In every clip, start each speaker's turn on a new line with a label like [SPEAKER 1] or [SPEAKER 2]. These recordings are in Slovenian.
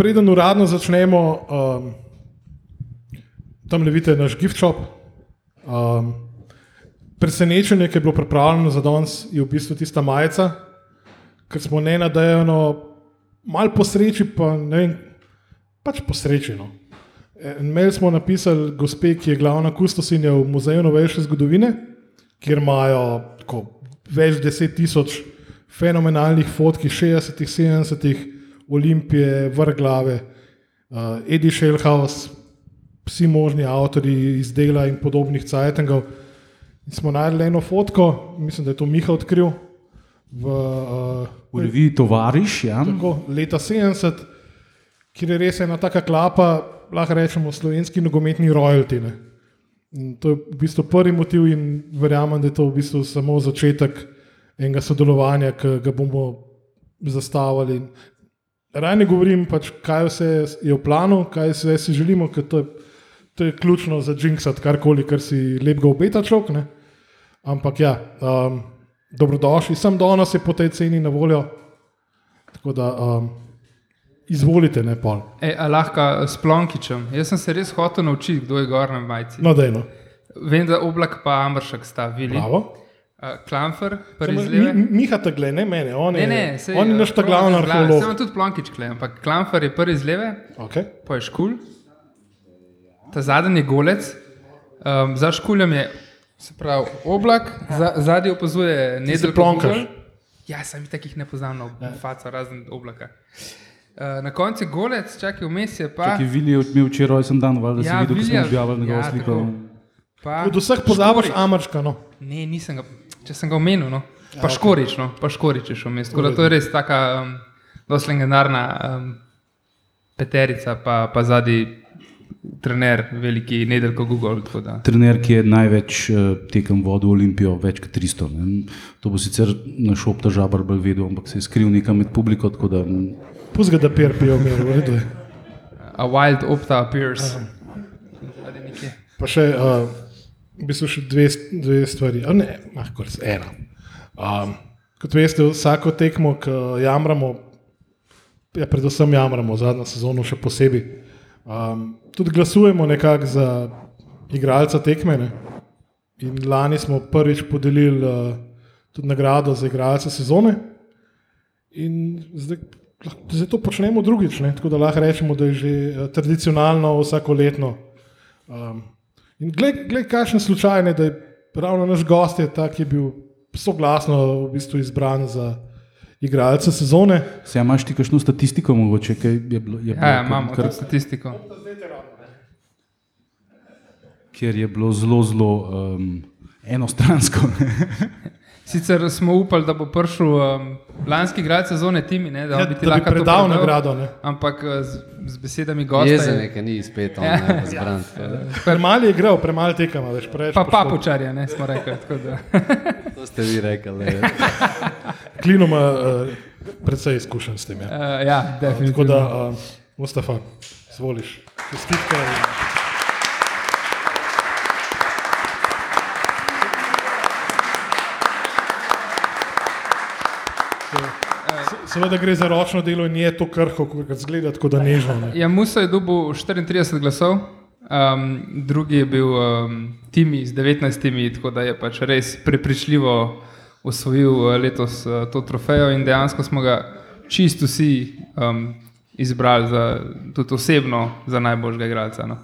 [SPEAKER 1] preden uradno začnemo, um, tam le vidite naš gift shop. Um, presenečenje, ki je bilo pripravljeno za danes, je v bistvu tista majica, ker smo ne nadejano, malo po sreči, pa ne vem, pač po sreči. No. En mail smo napisali gospe, ki je glavna kustosinja v Muzeju novejše zgodovine, kjer imajo tako, več deset tisoč fenomenalnih fotk iz 60-ih, 70-ih, Olimpije, vrglave, uh, Eddie Shellhouse, vsi možni avtori iz dela in podobnih cajtengov. In smo najdli eno fotko, mislim, da je to Miha odkril. V, uh,
[SPEAKER 2] v reviji Tovariš, ja.
[SPEAKER 1] tako, leta 70, kjer je res ena taka klapa, lahko rečemo, slovenski nogometni royalty. Ne. In to je v bistvu prvi motiv, in verjamem, da je to v bistvu samo začetek enega sodelovanja, ki ga bomo zastavili. Raj ne govorim, pač, kaj vse je v planu, kaj vse si želimo, ker to je, to je ključno za jinxat, karkoli, kar si lepega obeta človek. Ne. Ampak ja, um, dobrodošli, sem danes je po tej ceni na voljo. Tako da um, izvolite, ne pol.
[SPEAKER 3] E, a lahko s Plonkičem. Jaz sem se res hotel naučiti, kdo je gor na majici.
[SPEAKER 1] No, dejno.
[SPEAKER 3] Vem, da oblak pa Amršek sta bili.
[SPEAKER 1] Bravo.
[SPEAKER 3] Klamfer, prvi zleve.
[SPEAKER 1] Mi, Miha te gleda, ne mene, on je,
[SPEAKER 3] Ne, ne, sej,
[SPEAKER 1] on je
[SPEAKER 3] eh,
[SPEAKER 1] naš ta glavni
[SPEAKER 3] Plonkič
[SPEAKER 1] arheolog.
[SPEAKER 3] Samo tudi Plonkič klej, ampak Klamfer je prvi zleve,
[SPEAKER 1] Okay.
[SPEAKER 3] pa je škul. Ta zadnji je golec, um, za škuljem je se pravi, oblak, za, zadnji opazuje nedelko.
[SPEAKER 1] plonkaš.
[SPEAKER 3] Google. Ja, sem takih ne poznam na ja. faca razen oblaka. Uh, na koncu je golec, čakaj vmes je pa.
[SPEAKER 2] Ki Vili je imel včeraj rojsten dan, valjda
[SPEAKER 3] Ja,
[SPEAKER 2] si videl, ko smo objavili njegovo
[SPEAKER 3] ja,
[SPEAKER 2] sliko.
[SPEAKER 3] pa
[SPEAKER 1] Od vseh pozabiš. Amarška. No.
[SPEAKER 3] Ne, nisem ga, če sem ga omenil, no. pa
[SPEAKER 1] ok.
[SPEAKER 3] škorič, no. pa škorič je šel vmes. Tako da to je res taka um, dosti legendarna um, peterica, pa, pa zadnji trener, veliki nedelko Google. tako da.
[SPEAKER 2] Trener, ki je največ uh, tekem vodil Olimpijo, več kot 300. Ne. To bo sicer naš opta žabar bolj vedel, ampak se je skril nekam med publiko. tako Da, mm,
[SPEAKER 1] Pustite, da pijer pijo, mir, v redu je.
[SPEAKER 3] A wild opta appears.
[SPEAKER 1] Pa še, uh, v bistvu še dve, dve stvari, a ne, lahko res ena. Um, kot veste, vsako tekmo, ki jamramo, ja, predvsem jamramo, zadnjo sezono še posebej. Um, tudi glasujemo nekako za igralca tekme. Ne? In lani smo prvič podelili uh, tudi nagrado za igralca sezone. In zdaj, zdaj to počnemo drugič, ne? tako da lahko rečemo, da je že tradicionalno vsakoletno. Um, in gled, gled kakšen slučaj je, da je ravno naš gost je ta, ki je bil soglasno v bistvu izbran za igralca sezone.
[SPEAKER 2] Se ja, imaš ti kakšno statistiko, mogoče kaj je bilo? Je bilo
[SPEAKER 3] Ja, ja,
[SPEAKER 2] kar-
[SPEAKER 3] imamo
[SPEAKER 2] kar,
[SPEAKER 3] kar statistiko.
[SPEAKER 2] Kjer je bilo zelo, zelo um, enostransko.
[SPEAKER 3] Sicer smo upali, da bo prišel um, lanski igralec sezone Timi, ne, da,
[SPEAKER 1] Ja,
[SPEAKER 3] bi ti
[SPEAKER 1] da bi
[SPEAKER 3] lahko to
[SPEAKER 1] predal nagrado, ne.
[SPEAKER 3] Ampak uh, z, z besedami gosta.
[SPEAKER 4] Jezen
[SPEAKER 3] je-
[SPEAKER 4] je, ker ni spet on,
[SPEAKER 3] Ja.
[SPEAKER 4] ne, zbran. tako da.
[SPEAKER 1] Premalo je igral, premalo tekama, več preveč.
[SPEAKER 3] Pa papučarja, ne smo rekli. tako da.
[SPEAKER 4] To ste vi rekli. ne.
[SPEAKER 1] Klino ima uh, precej izkušenj s tem. Ja.
[SPEAKER 3] Uh, ja,
[SPEAKER 1] Tako
[SPEAKER 3] definitivno.
[SPEAKER 1] da, uh, Mustafa, zvoliš. Čestitke. Seveda gre za ročno delo in je to krhko, kot zgleda, tako da nežno. Ne.
[SPEAKER 3] Ja, Musa je dobil 34 glasov, um, drugi je bil um, Timi z 19, tako da je pač res prepričljivo osvojil uh, letos uh, to trofejo in dejansko smo ga čisto vsi um, izbrali za, tudi osebno za najboljšega igralca. No.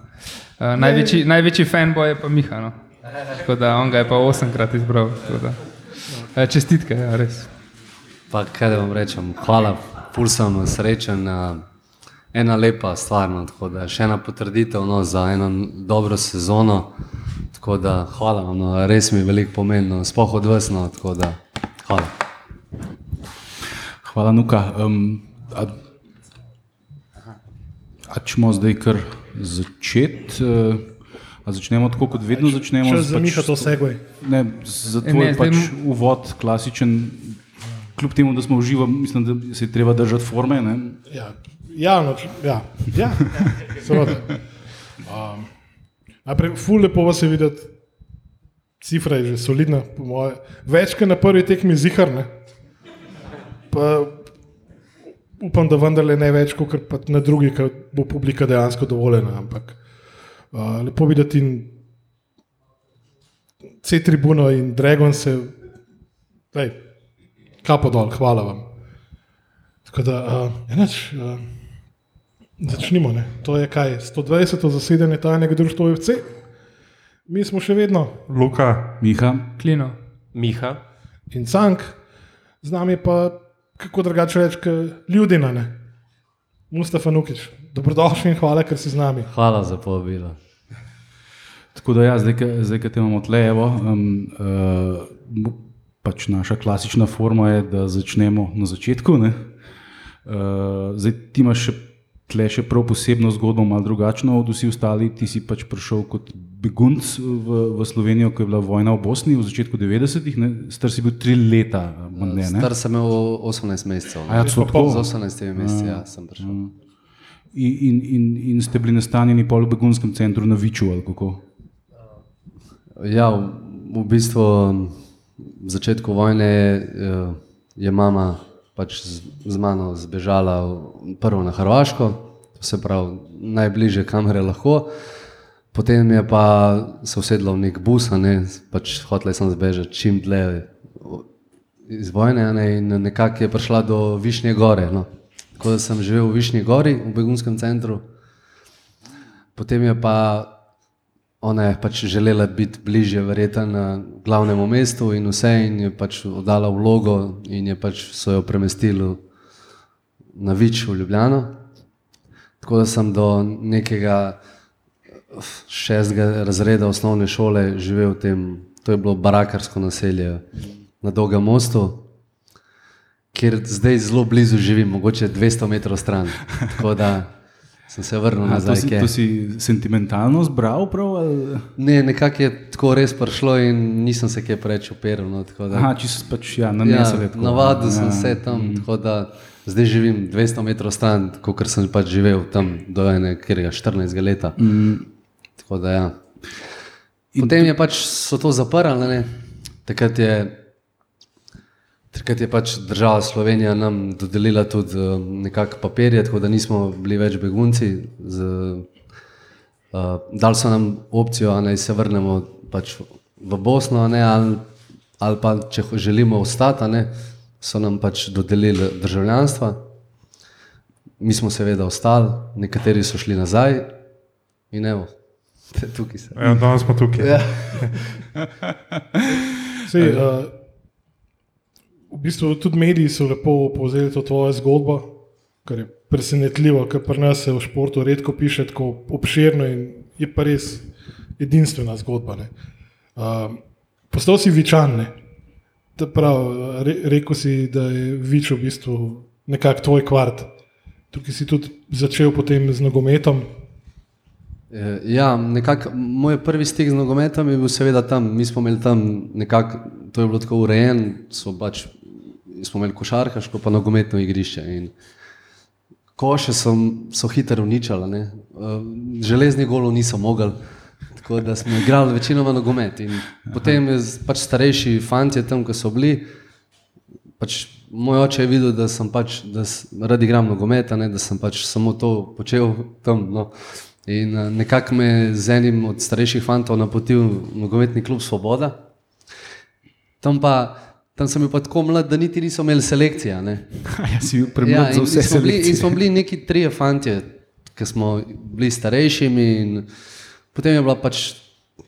[SPEAKER 3] Uh, največji, največji fanboy je pa Miha. No. Tako da on ga je pa osemkrat izbral. tako da. Uh, čestitke, ja, res.
[SPEAKER 4] Pa kaj da vam rečem, hvala, pul sem srečen. a, Ena lepa stvar, no, tako da še ena potrditev no, za eno dobro sezono. Tako da hvala, vam, no, res mi je veliko pomenilo, spoh od vas. No, tako da hvala.
[SPEAKER 2] Hvala, Nuka. Um, a, a čemo zdaj kar začeti? Uh, a začnemo tako, kot vedno začnemo?
[SPEAKER 1] Čas
[SPEAKER 2] z
[SPEAKER 1] za Miha to segway.
[SPEAKER 2] Ne, za
[SPEAKER 3] Ne,
[SPEAKER 2] tvoj
[SPEAKER 3] zdaj
[SPEAKER 2] pač uvod, klasičen. Kljub temu, da smo uživa, mislim, da se je treba držati forme. Ne?
[SPEAKER 1] Ja, javno, ja, ja, seveda. Um, najprej, ful lepo vas je videti, cifra je že solidna, po moje. Več kot na prvi tekmi ziharne. Pa upam, da vendarle ne več kot pa na drugi, ker bo publika dejansko dovoljena. Ampak uh, lepo videti in C-tribuno in Dragon se, daj, kapo dol, hvala vam. Tako da, uh, enač, uh, začnimo. Ne. To je kaj, 120. zasedanje tajnega društva UFC. Mi smo še vedno
[SPEAKER 5] Luka,
[SPEAKER 2] Miha,
[SPEAKER 3] Klino.
[SPEAKER 6] Miha,
[SPEAKER 1] in Cank, z nami pa, kako drugače reči, ljudina, ne. Mustafa Nukič, dobrodošli in hvala, ker si z nami.
[SPEAKER 4] Hvala za povabilo.
[SPEAKER 2] Tako da, ja, zdaj, zdaj ko te imamo tle, evo, um, uh, pač naša klasična forma je, da začnemo na začetku. ne. Uh, zdaj ti imaš še tle še prav posebno zgodbo, malo drugačno od vseh ostalih. Ti si pač prišel kot begunc v, v Slovenijo, ko je bila vojna v Bosni v začetku 90-ih, ne? star si bil tri leta, ne, ne?
[SPEAKER 4] Star sem imel 18 mesecev.
[SPEAKER 2] Ja, celo tako?
[SPEAKER 4] Z 18 meseci ja, sem prišel.
[SPEAKER 2] In, in, in, in ste bili nastanjeni pol v begunskem centru na Viču ali kako?
[SPEAKER 4] Ja, v, v bistvu v začetku vojne eh, je mama pač z, mano zbežala prvo na Hrvaško, se pravi najbližje kamere lahko. Potem je pa se usedla v nek bus, ne, pač hotela je sem zbežati čim dlje iz vojne ne, in nekako je prišla do Višnje gore. No. Tako da sem živel v Višnji gori, v begunskem centru. Potem je pa ona je pač želela biti bližje, verjetno glavnemu mestu in vse, in je pač oddala vlogo, in je pač so jo premestili na Vič v Ljubljano. Tako da sem do nekega šestega razreda osnovne šole živel v tem, to je bilo barakarsko naselje na Dolgem mostu, kjer zdaj zelo blizu živim, mogoče 200 metrov stran. Tako da sem se vrnil
[SPEAKER 2] A, to,
[SPEAKER 4] nazaj.
[SPEAKER 2] si,
[SPEAKER 4] kje.
[SPEAKER 2] to si sentimentalno zbral, prav? Ali?
[SPEAKER 4] Ne, nekako je tako res prišlo in nisem se kaj preveč operal. No, da-
[SPEAKER 2] Aha, če si pač ja,
[SPEAKER 4] ja,
[SPEAKER 2] nanesel. je tako.
[SPEAKER 4] navadil sem
[SPEAKER 2] Ja.
[SPEAKER 4] se tam, tako da zdaj živim 200 metrov stran, kot sem pač živel tam do enega 14 leta. Tako da ja. Potem je pač so to zaprli, takrat je. Takrat je pač država Slovenija nam dodelila tudi uh, nekakšne papirje, tako da nismo bili več begunci. Z, uh, dali so nam opcijo, da naj se vrnemo pač v Bosno, ne, ali, ali pa če želimo ostati, ne, so nam pač dodelili državljanstva. Mi smo seveda ostali, nekateri so šli nazaj in evo, tukaj sem.
[SPEAKER 5] ja, danes smo tukaj.
[SPEAKER 4] Ja.
[SPEAKER 1] Sej, uh, v bistvu tudi mediji so lepo povzeli to tvojo zgodbo, kar je presenetljivo, ker pri nas se v športu redko piše tako obširno in je pa res edinstvena zgodba. ne. Uh, postal si vičan, ne. To Prav, re, rekel si, da je Vič v bistvu nekako tvoj kvart. Tukaj si tudi začel potem z nogometom.
[SPEAKER 4] Eh, Ja, nekako moj prvi stik z nogometom je bil seveda tam. Mi smo imeli tam nekako, to je bilo tako urejeno, so pač, smo imeli košarkaško pa nogometno igrišče. In koše so, so hitro uničali, ne. Eh, železni golov niso mogli. Tako da smo igrali večinoma nogomet. In potem je pač starejši fanti tam, ko so bili, pač moj oče je videl, da sem pač, da rad igram nogomet, ne, da sem pač samo to počel tam. No. In eh, nekako me je z enim od starejših fantov napotil v nogometni klub Svoboda. Tam, pa, tam sem bil pa tako mlad, da niti niso imeli selekcije.
[SPEAKER 2] Ja, si bil premlad
[SPEAKER 4] Ja,
[SPEAKER 2] za
[SPEAKER 4] in,
[SPEAKER 2] vse
[SPEAKER 4] in, smo bili,
[SPEAKER 2] selekcije.
[SPEAKER 4] in smo bili neki trije fantje, ki smo bili starejšimi. Potem je bila pač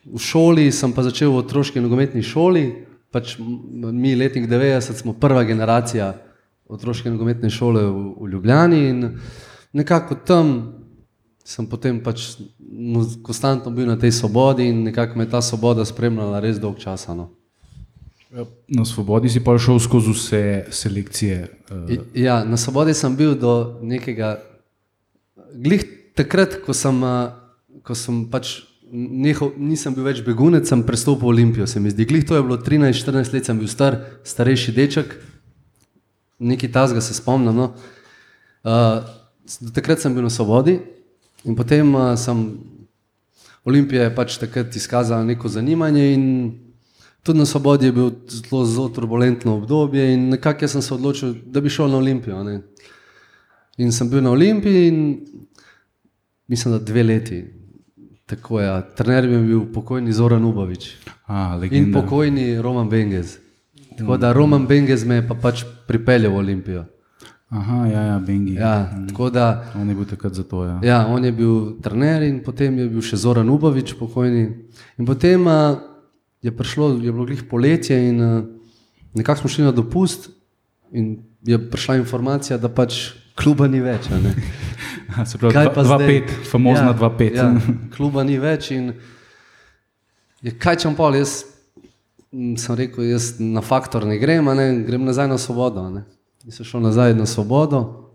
[SPEAKER 4] v šoli, sem pa začel v otroški nogometni šoli. Pač mi, letnik 90, smo prva generacija otroške nogometne šole v, v Ljubljani in nekako tam sem potem pač no, konstantno bil na tej svobodi in nekako me je ta svoboda spremljala res dolg časa. No.
[SPEAKER 2] Na svobodi si pa šel skozi vse selekcije. Uh,
[SPEAKER 4] I- Ja, na svobodi sem bil do nekega. Glih takrat, ko sem, a, ko sem pač nehal, nisem bil več begunec, sem prestopil Olimpijo. Se mi zdi, glih to je bilo 13-14 let, sem bil star, starejši deček, nekaj tasga se spomnim. No. Uh, takrat sem bil na svobodi in potem uh, sem. Olimpija je pač takrat izkazala neko zanimanje in tudi na svobodi je bilo zelo, zelo turbulentno obdobje in nekako sem se odločil, da bi šel na Olimpijo. Ne. In sem bil na Olimpiji in mislim, da dve leti. Tako je, ja. trener je bil pokojni Zoran Ubavič
[SPEAKER 2] A,
[SPEAKER 4] in pokojni Roman Bengez. Tako da Roman Bengez me je pa pač pripeljal v Olimpijo.
[SPEAKER 2] Aha, ja, ja, Bengi.
[SPEAKER 4] Ja, tako da,
[SPEAKER 2] On je bil takrat za to. Ja.
[SPEAKER 4] ja, on je bil trener in potem je bil še Zoran Ubavič pokojni. In potem uh, je prišlo, je bilo glih poletje in uh, nekako smo šli na dopust in je prišla informacija, da pač kluba ni več.
[SPEAKER 2] Se pravi,
[SPEAKER 4] Kaj
[SPEAKER 2] dva-
[SPEAKER 4] pa
[SPEAKER 2] dva
[SPEAKER 4] zdaj?
[SPEAKER 2] pet, famozna
[SPEAKER 4] Ja,
[SPEAKER 2] 2-5.
[SPEAKER 4] Ja, kluba ni več in je kaj čem pol. Jaz mm, sem rekel, jaz na faktor ne grem, ne, grem nazaj na svobodo. Ne. In sem šel nazaj na svobodo.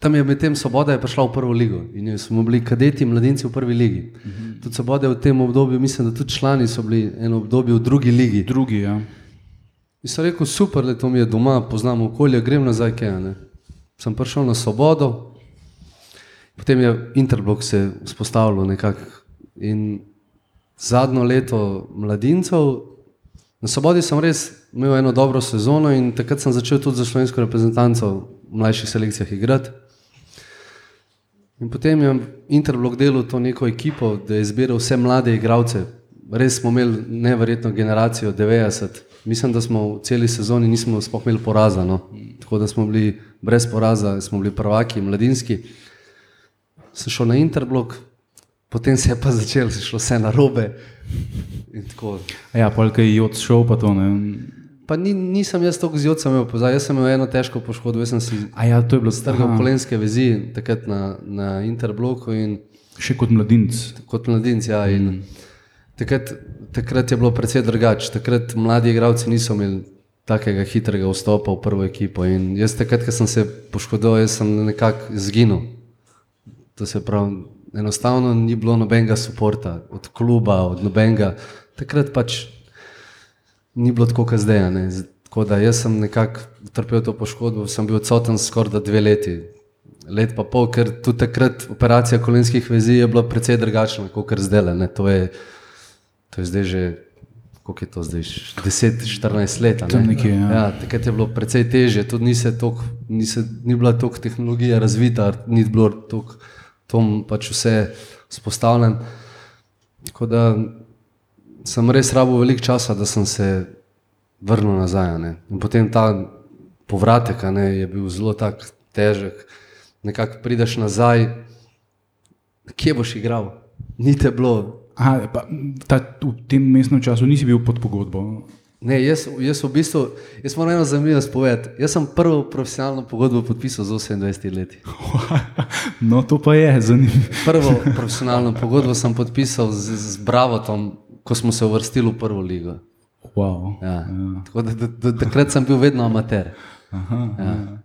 [SPEAKER 4] Tam je medtem Svoboda je prišla v prvo ligo in smo bili kadeti, mladinci v prvi ligi. Uh -huh. Tudi Svoboda je v tem obdobju, mislim, da tudi člani so bili eno obdobje v drugi ligi.
[SPEAKER 2] Drugi, ja.
[SPEAKER 4] In sem rekel, super, da to mi je doma, poznam okolje, grem nazaj, kaj ne. Sem prišel na svobodo, potem je Interblok se vzpostavil nekako. In zadnjo leto mladincev, na svobodi sem res imel eno dobro sezono in takrat sem začel tudi za slovensko reprezentanco v mlajših selekcijah igrati. In potem je Interblok delal to neko ekipo, da je izbiral vse mlade igralce. Res smo imeli neverjetno generacijo 90. Mislim, da smo v celi sezoni nismo sploh imeli poraza. No. Tako da smo bili brez poraza, smo bili prvaki, mladinski. Sem šel na Interblok, potem se je pa začelo, se je šlo vse na robe.
[SPEAKER 2] Ja, polk je jod šel, pa to ne.
[SPEAKER 4] Pa ni, nisem jaz toliko z jodcem imel, pozaj, jaz sem imel eno težko poškodbo, jaz sem si
[SPEAKER 2] A ja,
[SPEAKER 4] strgal kolenske vezi takrat na, na Interbloku in
[SPEAKER 2] Še kot mladinc.
[SPEAKER 4] kot mladinec. Ja, in takrat, takrat je bilo precej drugače. Takrat mladi igralci niso imeli takega hitrega vstopa v prvo ekipo. In jaz takrat, ko sem se poškodoval, sem nekako izginil. To se pravi, enostavno ni bilo nobenega podporta od kluba, od nobenega. Takrat pač ni bilo tako, kot zdaj. ne. Tako da jaz sem nekako utrpel to poškodbo, sem bil odsoten skoraj dve leti. Let pa pol, ker tudi takrat operacija kolenskih vezi je bila precej drugačna, kot zdaj. Ne. To, je, to je zdaj že, koliko je to zdaj, 10-14 let.
[SPEAKER 2] Tam nekje, ja.
[SPEAKER 4] Ja, takrat je bilo precej težje, tudi ni, toliko, ni, se, ni bila toliko tehnologija razvita, ni bilo toliko, tom pač vse spostavljeno. Tako da sem res rabo veliko časa, da sem se vrnil nazaj. Ne. In potem ta povratek ne, je bil zelo tak težek. Nekako prideš nazaj, kje boš igral, ni te bilo.
[SPEAKER 2] Aha, pa, ta, v tem mestnem času nisi bil pod pogodbo.
[SPEAKER 4] Ne, jaz, jaz v bistvu, jaz moram eno zanimivo povedati. Jaz sem prvo profesionalno pogodbo podpisal z 28 leti.
[SPEAKER 2] No, to pa je zanimivo.
[SPEAKER 4] Prvo profesionalno pogodbo sem podpisal z, z Bravotom, ko smo se uvrstili v prvo ligo.
[SPEAKER 2] Wow.
[SPEAKER 4] Ja. Tako da, da, da takrat sem bil vedno amater.
[SPEAKER 2] Aha,
[SPEAKER 4] Ja.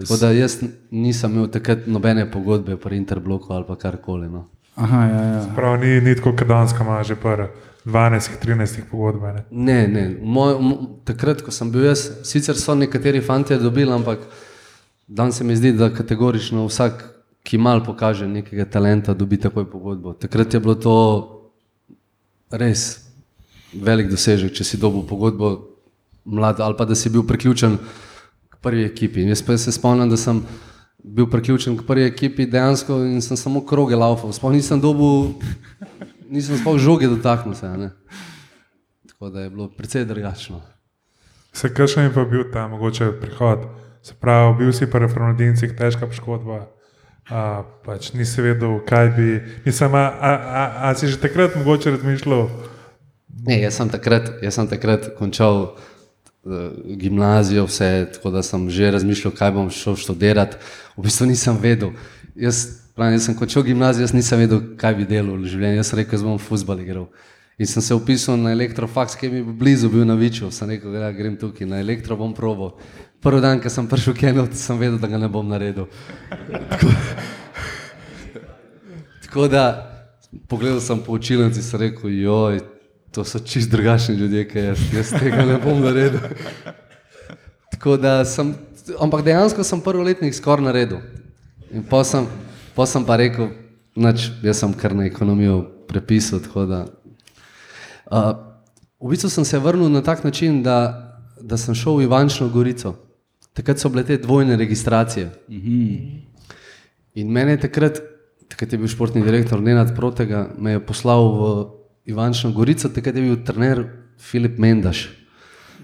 [SPEAKER 4] Tako da jaz nisem imel takrat nobene pogodbe pri Interbloku ali pa karkoli. No.
[SPEAKER 2] aha, ja, ja.
[SPEAKER 5] Prav ni, ni tako, kot Danska ima že par 12-13 pogodb. Ne.
[SPEAKER 4] Ne, ne. Moj, takrat, ko sem bil jaz, sicer so nekateri fanti dobili, ampak danes se mi zdi, da kategorično vsak, ki mal pokaže nekega talenta, dobi takoj pogodbo. Takrat je bilo to res velik dosežek, če si dobil pogodbo mlad ali pa da si bil priključen k prvi ekipi. Jaz pa se spomnim, da sem bil priključen k prvi ekipi dejansko in sem samo kroge laufal. Sploh nisem dobil, nisem sploh žoge dotaknil se. ne. Tako da je bilo precej drugačno.
[SPEAKER 5] Se kakšen je pa bil ta mogoče prihod? Se pravi, bil si pa Fernandincih, težka poškodba. A, pač nisi vedel, kaj bi. Mislim, a, a, a, a si že takrat mogoče razmišljal,
[SPEAKER 4] Ne, jaz sem takrat, jaz sem takrat končal uh, gimnazijo, vse, tako da sem že razmišljal, kaj bom šel študirati. V bistvu nisem vedel. Jaz, pravim, jaz sem končal gimnazijo, jaz nisem vedel, kaj bi delal v življenju. Jaz sem rekel, jaz bom futbal igral. In sem se upisal na elektrofaks, ki mi je blizu bil na Viču. Sem rekel, da grem tukaj na elektro, bom probo. Prvi dan, ko sem prišel v Kenov, sem vedel, da ga ne bom naredil. Tako da, pogledal sem po učilnici in sem rekel, joj, to so čist drugačni ljudje, ki jaz, jaz tega ne bom naredil. Tako da sem, ampak dejansko sem prvi letnik skoraj naredil. In pa sem, pa sem pa rekel, nač, jaz sem kar na ekonomijo prepisal. tako Da, uh, v bistvu sem se vrnil na tak način, da, da sem šel v Ivančno Gorico. Takrat so bile te dvojne registracije. In mene je takrat, takrat je bil športni direktor Nenad Protega, me je poslal v Ivančno Gorico, takrat je bil trener Filip Mendaš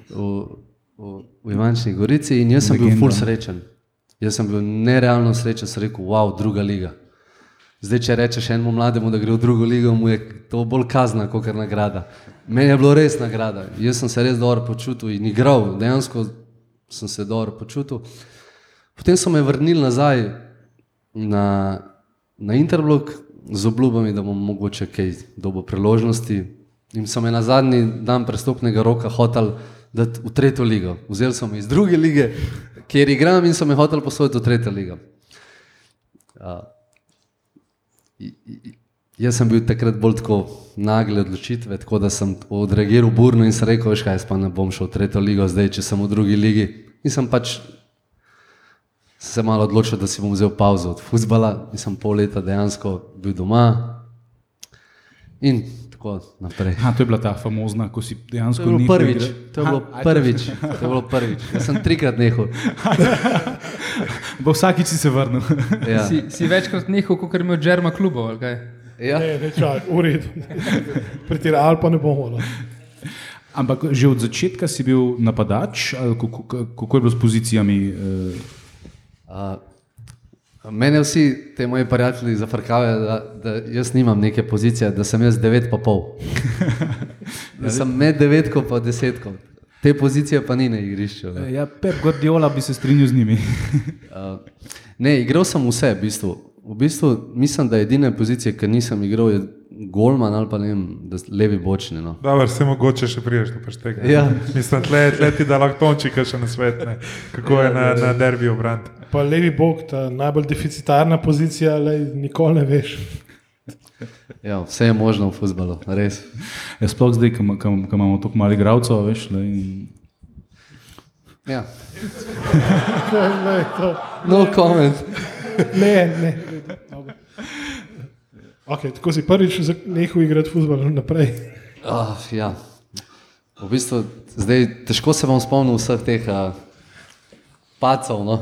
[SPEAKER 4] v, v, v Ivančni Gorici in jaz sem bil
[SPEAKER 2] Legenda.
[SPEAKER 4] ful srečen. Jaz sem bil nerealno srečen, sem rekel, wow, druga liga. Zdaj, če rečeš enemu mlademu, da gre v drugo ligo, mu je to bolj kazna, kot nagrada. Meni je bilo res nagrada. Jaz sem se res dobro počutil in igral, dejansko sem se dobro počutil. Potem so me vrnili nazaj na, na Interblog z obljubami, da bom mogoče kaj dobo priložnosti. In so me na zadnji dan prestopnega roka hotel dati v tretjo ligo. Vzeli so me iz druge lige, kjer igram in so me hotel posoditi v tretjo ligo. Uh, Jaz sem bil takrat bolj tako nagle odločitve, tako da sem odreagiral burno in sem rekel, veš kaj, jaz pa ne bom šel v tretjo ligo, zdaj če sem v drugi ligi. In sem pač se malo odločil, da si bom vzel pauzo od futbola in sem pol leta dejansko bil doma in tako naprej.
[SPEAKER 2] Ha, to je bila ta famozna, ko si dejansko nehal
[SPEAKER 4] prvič, to je bilo
[SPEAKER 2] Ha,
[SPEAKER 4] prvič, to je bilo prvič. Jaz sem trikrat nehal.
[SPEAKER 2] Bo vsakič si se vrnil.
[SPEAKER 4] Ja.
[SPEAKER 3] Si, si večkrat nehal, kot je imel Džerma klubov. ali kaj?
[SPEAKER 4] Ja.
[SPEAKER 1] Ne, ne, čak, v redu. Pretirali pa ne bomo. No.
[SPEAKER 2] Ampak že od začetka si bil napadač, ali kako, kako je bilo s pozicijami?
[SPEAKER 4] Uh, mene vsi ti moji prijatelji zafrkavajo, da, da jaz nimam neke pozicije, da sem jaz devet pa pol. Da sem med devetko pa desetko. Te pozicije pa ni na igrišču. Ne,
[SPEAKER 2] Ja, Pep Guardiola bi se strinjal z njimi.
[SPEAKER 4] uh, ne igral sem vse, v bistvu. V bistvu mislim, da edine pozicije, ki nisem igral, je golman ali pa ne vem, da s- levi bočni. No.
[SPEAKER 5] Dobro, vse mogoče še priješ do paštega.
[SPEAKER 4] Ja.
[SPEAKER 5] Mislim, tle, tle ti da lahko tončika še na svet, ne. kako je na, na derbiju brant.
[SPEAKER 1] Pa levi bog, ta najbolj deficitarna pozicija, le nikoli ne veš.
[SPEAKER 4] Ja, vse je možno v futbalu, res.
[SPEAKER 2] Ja, sploh zdaj, ko ima- ko ko imamo toliko malih igralcev, veš. Le, in...
[SPEAKER 4] Ja.
[SPEAKER 1] Ne, to-
[SPEAKER 4] No comment.
[SPEAKER 1] ne, ne. Okay, tako si prvič nehal igrati futbol naprej.
[SPEAKER 4] Oh, ja. V bistvu, zdaj, težko se bom spomnil vseh teh uh, pacov, no?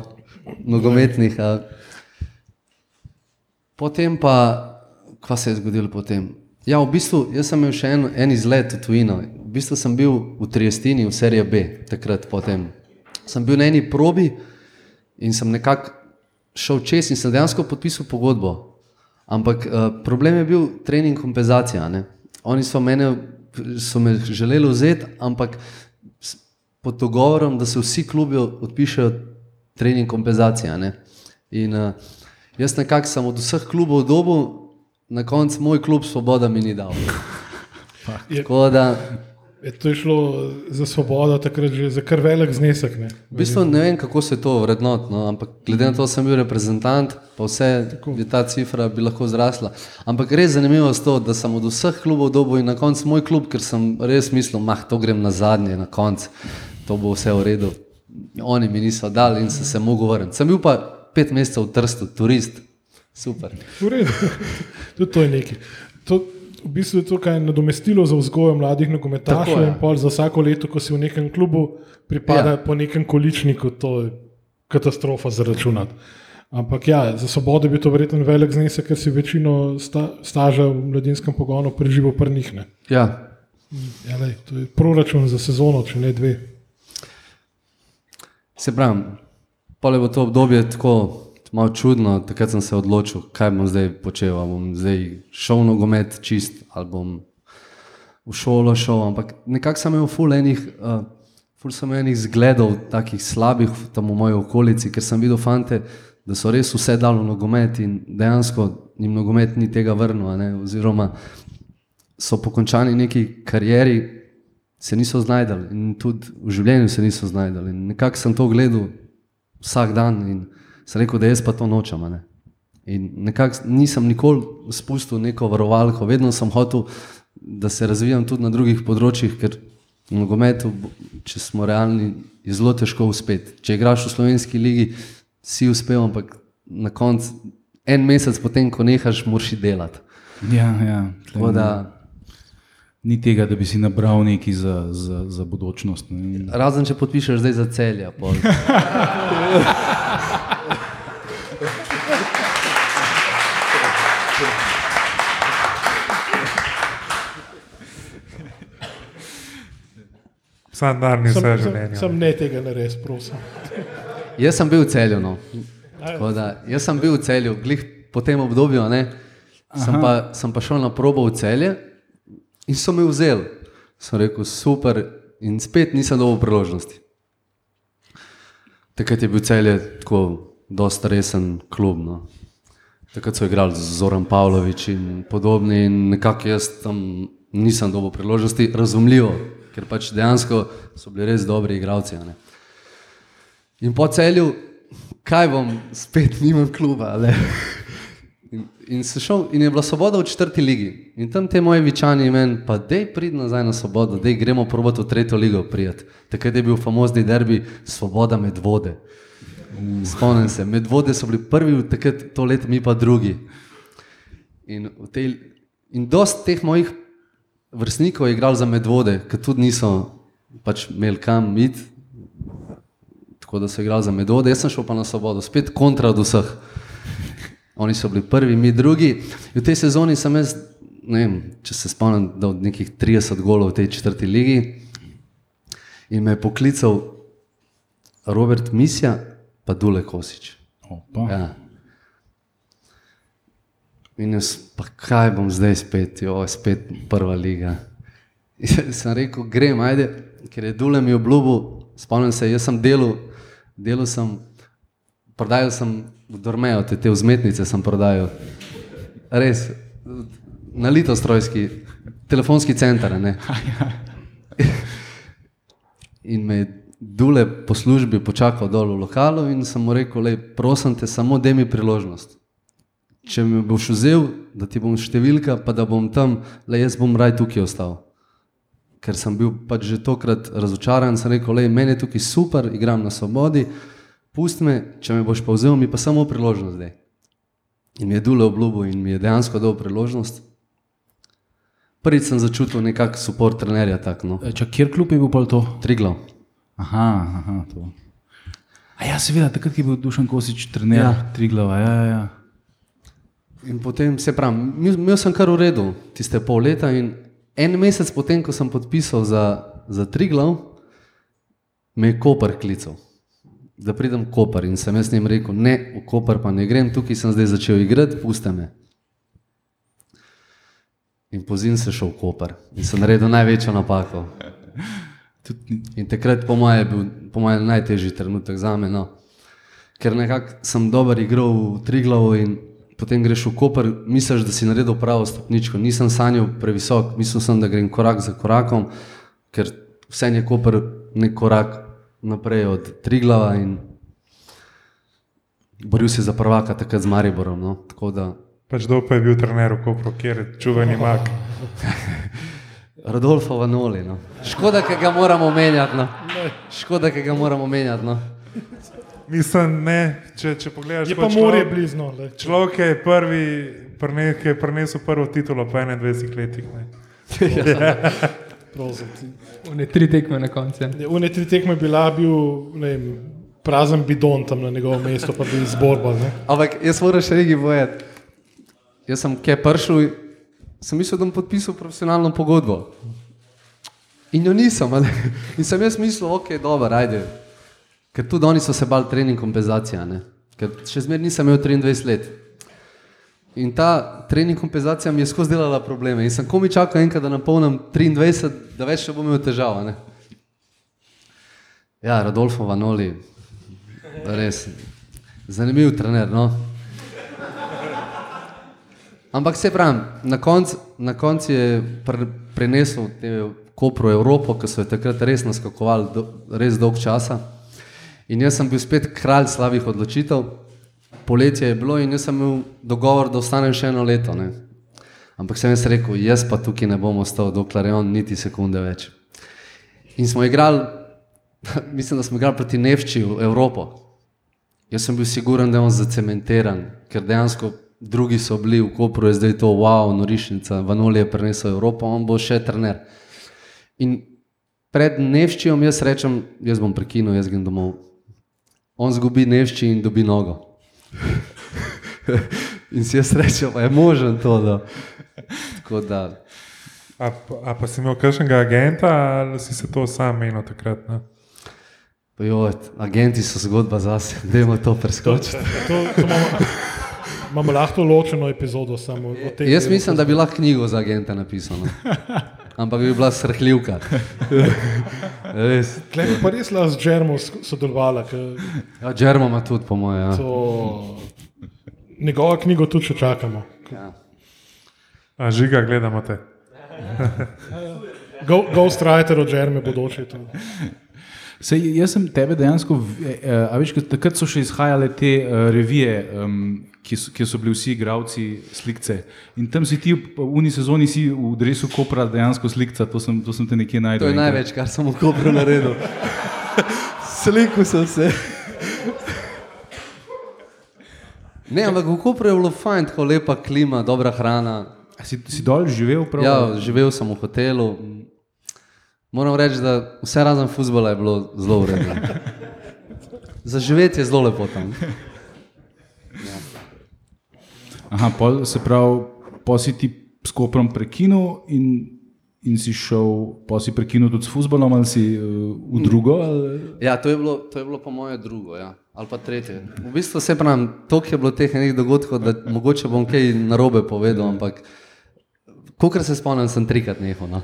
[SPEAKER 4] nogometnih. Uh. Potem pa, kaj se je zgodilo potem? Ja, v bistvu, jaz sem imel še en, en izlet v tujino. V bistvu sem bil v Triestini, v seriji B, takrat potem. Sem bil na eni probi in sem nekako šel čez in sem dejansko podpisal pogodbo. Ampak uh, problem je bil trening kompenzacija. Ne? Oni so, mene, so me želeli vzeti, ampak pod dogovorom, da se vsi klubi odpišejo trening kompenzacija. Ne? In uh, jaz nekako sem od vseh klubov dobil, na koncu moj klub Svoboda mi ni dal. Tako da,
[SPEAKER 1] je to je šlo za svobodo, takrat že za kar velik znesek. Ne.
[SPEAKER 4] v bistvu ne vem, kako se to vrednotno, ampak glede na to, da sem bil reprezentant, pa vse je ta cifra bi lahko zrasla. Ampak res zanimivo je to, da sem od vseh klubov dobil in na koncu moj klub, ker sem res mislil, mah, to grem na zadnje, na koncu, to bo vse v redu. Oni mi niso dali in sem se mogel vrniti. Sem bil pa pet mesecev v Trstu, turist, super.
[SPEAKER 1] V redu. Tudi to je nekaj. To, v bistvu je to kaj nadomestilo za vzgojo mladih nogometašev
[SPEAKER 4] je.
[SPEAKER 1] in pol za vsako leto, ko si v nekem klubu, pripada ja. Po nekem količniku, to je katastrofa za računati. Ampak ja, za svobodo bi to verjetno velik znesek, ker si večino sta, staža v mladinskem pogonu preživel prnihne.
[SPEAKER 4] Ja,
[SPEAKER 1] Ja, lej, to je proračun za sezono, če ne dve.
[SPEAKER 4] Se pravi, pole bo to obdobje tako malo čudno, takrat sem se odločil, kaj bom zdaj počel. Ali bom zdaj šel v nogomet čist ali bom v šolo šel. Ampak nekako sem imel ful enih, uh, ful sem imel enih zgledov, takih slabih tam v moji okolici, ker sem videl fante, da so res vse dali v nogomet in dejansko jim nogomet ni tega vrnil. ne, Oziroma so po končani neki karieri se niso znajdali in tudi v življenju se niso znajdali. Nekako sem to gledal vsak dan in sem rekel, da jaz pa to nočem. Ne? In nekako nisem nikoli spustil neko varovalko, vedno sem hotel, da se razvijam tudi na drugih področjih, ker v nogometu, če smo realni, je zelo težko uspeti. Če igraš v slovenski ligi, si uspel, ampak na koncu, en mesec potem, ko nehaš, moraš delati.
[SPEAKER 2] Ja, ja.
[SPEAKER 4] Tako da,
[SPEAKER 2] ni tega, da bi si nabral nekaj za, za, za budučnost. Ne.
[SPEAKER 4] Razen če podpišeš zdaj za celja. pol.
[SPEAKER 5] Sam dan ni vse
[SPEAKER 1] Sem, sem,
[SPEAKER 5] življenje.
[SPEAKER 1] sem ne tega ne res, prosim.
[SPEAKER 4] Jaz sem bil v celju. No. Tako Da, jaz sem bil v celju, glih po tem obdobju. Ne, sem, pa, sem pa šel na probo v celje in so me vzeli. Sem rekel, super, in spet nisem dobil priložnosti. Takrat je bil celje tako dosta resen klub. No. Takrat so igrali z Zoran Pavlović in podobni, in nekako jaz tam nisem dobil priložnosti, razumljivo, ker pač dejansko so bili res dobri igralci. a ne. In po celju, kaj bom, spet nimam kluba. In, in, šel, in je bila svoboda v četrti ligi. In tam te moje vičani meni, pa dej prid nazaj na svobodo, dej gremo probati v tretjo ligo prijeti. Takrat je bil famozni derbi Svoboda med vode. Spomnim se, med vode so bili prvi, takrat to leto, mi pa drugi. In, tej, in dost teh mojih vrstnikov je igral za medvode, ki tudi niso pač imeli kam iti, tako da so igrali za medvode, jaz sem šel pa na svobodo, spet kontra od vseh. Oni so bili prvi, mi drugi. In v tej sezoni sem jaz, ne vem, če se spomnim, da od nekih 30 golov v tej četrti ligi. In me je poklical Robert Misja, pa Dule Kosič.
[SPEAKER 2] Opa.
[SPEAKER 4] Ja. In jaz, pa kaj bom zdaj spet, jo, spet prva liga. In sem rekel, grem, ajde, ker je Dule mi obljubil, spomnim se, jaz sem delal, delal sem, prodajal sem v Dormejo, te, te vzmetnice sem prodajal. Res, na litostrojski, telefonski center. In me je Dule po službi počakal dol v lokalu in sem mu rekel, lej, prosim te, samo daj mi priložnost. Če mi boš vzel, da ti bom številka, pa da bom tam, le jaz bom raj tukaj ostal. Ker sem bil pač že tokrat razočaran, sem rekel, le meni je tukaj super, igram na svobodi, pusti me, če me boš pa vzel, mi pa samo priložnost zdaj. In mi je Dule obljubil in mi je dejansko dal priložnost. Prvič sem začutil nekak suport trenerja, tak, no.
[SPEAKER 2] E, Čak, kjer klub je bil pol to?
[SPEAKER 4] Triglav.
[SPEAKER 2] Aha, aha, to. A ja, seveda, takrat je bil Dušan Kosič trener
[SPEAKER 4] Ja.
[SPEAKER 2] ja. Triglava. Ja, ja, ja.
[SPEAKER 4] In potem se pravi, imel sem kar v redu tiste pol leta in en mesec potem, ko sem podpisal za, za Triglav, me je Koper klical, da pridem v Koper in sem jaz njim rekel, ne, v Koper pa ne grem, tukaj sem zdaj začel igrati, puste me. In pozim se šel v Koper in sem naredil največjo napako. In takrat, po mojem, je bil po mojem najtežji trenutek za me. No. Ker nekako sem dober igral v Triglavu in potem greš v Koper, misliš, da si naredil pravo stopničko. Nisem sanjal previsok, mislil sem, da grem korak za korakom, ker vse je Koper nek korak naprej od Triglava in boril se za prvaka takrat z Mariborom. No. Tako da
[SPEAKER 5] Pač kdo pa je bil trener v Kopru, kjer je čuveni mak.
[SPEAKER 4] Rodolfo Vanoli. No. Škoda, ki ga moramo menjati. No. Škoda, ki ga moramo menjati. No.
[SPEAKER 5] Mislim, ne, če, če pogledaš,
[SPEAKER 1] Je pa morje lej.
[SPEAKER 5] Človek je prvi, prne, ki je prinesel prvo titulo po 21 letih. Ne.
[SPEAKER 1] Prosim ti.
[SPEAKER 3] One tri tekme na koncu.
[SPEAKER 1] Ja, Une tri tekme bila bil ne vem, prazen bidon tam na njegovem mestu, pa bi izborbal. ne.
[SPEAKER 4] Ampak jaz moram še nekaj povedati. Jaz sem kje prišel, sem mislil, da bom podpisal profesionalno pogodbo. In jo nisem. In sem jaz mislil, ok, dobro, ajde. Ker tudi oni so se bali trening kompenzacija, ne? ker še zmeraj nisem imel 23 let. In ta trening kompenzacija mi je skozi delala probleme. In sem komi čakal enkrat, da napolnim 23, da več ne bom imel težav. Ne? Ja, Rodolfo Vanoli, res zanimiv trener. No? Ampak se pravi, na koncu konc je pre, prenesel te Kopro Evropo, ki so jo takrat res naskakovali do, res dolg časa. In jaz sem bil spet kralj slabih odločitev. Poletje je bilo in jaz sem imel dogovor, da ostanem še eno leto. Ne. Ampak sem jaz rekel, jaz pa tukaj ne bom ostal, dokler je on niti sekunde več. In smo igrali, mislim, da smo igrali proti Nevči v Evropo. Jaz sem bil siguren, da je on zacementiran, ker dejansko drugi so bili v Kopru, je zdaj to wow, norišnica, Vanoli je prenesel Evropo, on bo še trener. In pred Nevščijom jaz rečem, jaz bom prekinil, jaz grem domov. On zgubi Nevšči in dobi nogo. in si jaz rečem, je možen to. Da. Tako da,
[SPEAKER 5] A, pa- a pa si imel kakšnega agenta ali si se to sam menil takrat? Ne?
[SPEAKER 4] jo, agenti so zgodba zase, dajmo to preskočiti.
[SPEAKER 1] To, to imamo, imamo lahko ločeno epizodo samo o tem.
[SPEAKER 4] Jaz mislim, da bi lahko knjigo za agenta napisal. Ampak bi bila srhljivka. Res.
[SPEAKER 1] Bi pa res lahko z Džermo sodelovala, ker
[SPEAKER 4] Ja, Džermo ima tudi, po mojem. Ja.
[SPEAKER 1] to njegovo knjigo tudi še čakamo.
[SPEAKER 4] Ja.
[SPEAKER 5] A, žiga, gledamo te.
[SPEAKER 1] Go- Ghostwriter od Džerme bodoči. to.
[SPEAKER 2] Sej, jaz sem tebe dejansko, v- eh, a veš, takrat so še izhajale te uh, revije, um, ki so, kjer so bili vsi igravci slikce. In tam si ti v uni sezoni si v dresu Kopra dejansko slikca, to sem, to sem te nekje najdel.
[SPEAKER 4] To je največ, kar sem v Kopru naredil. Slikal sem se. Ne, ampak v Kopru je bilo fajn, tako lepa klima, dobra hrana.
[SPEAKER 2] Si, si dol živel prav?
[SPEAKER 4] Ja, živel sem v hotelu. Moram reči, da vse razen futbola je bilo zelo uredno. Za živeti je zelo lepo tam.
[SPEAKER 2] Aha, pol, se pravi, po si ti s Koprom prekinil in, in si šel, po si prekinil tudi s futbolom ali si uh, v drugo? Ali?
[SPEAKER 4] Ja, to je bilo, to je bilo po moje drugo, ja. ali pa tretje. V bistvu se pravim, toliko je bilo teh enih dogodkov, da mogoče bom kaj narobe povedal, ampak kolikor se spomnim, sem trikrat nehal. No.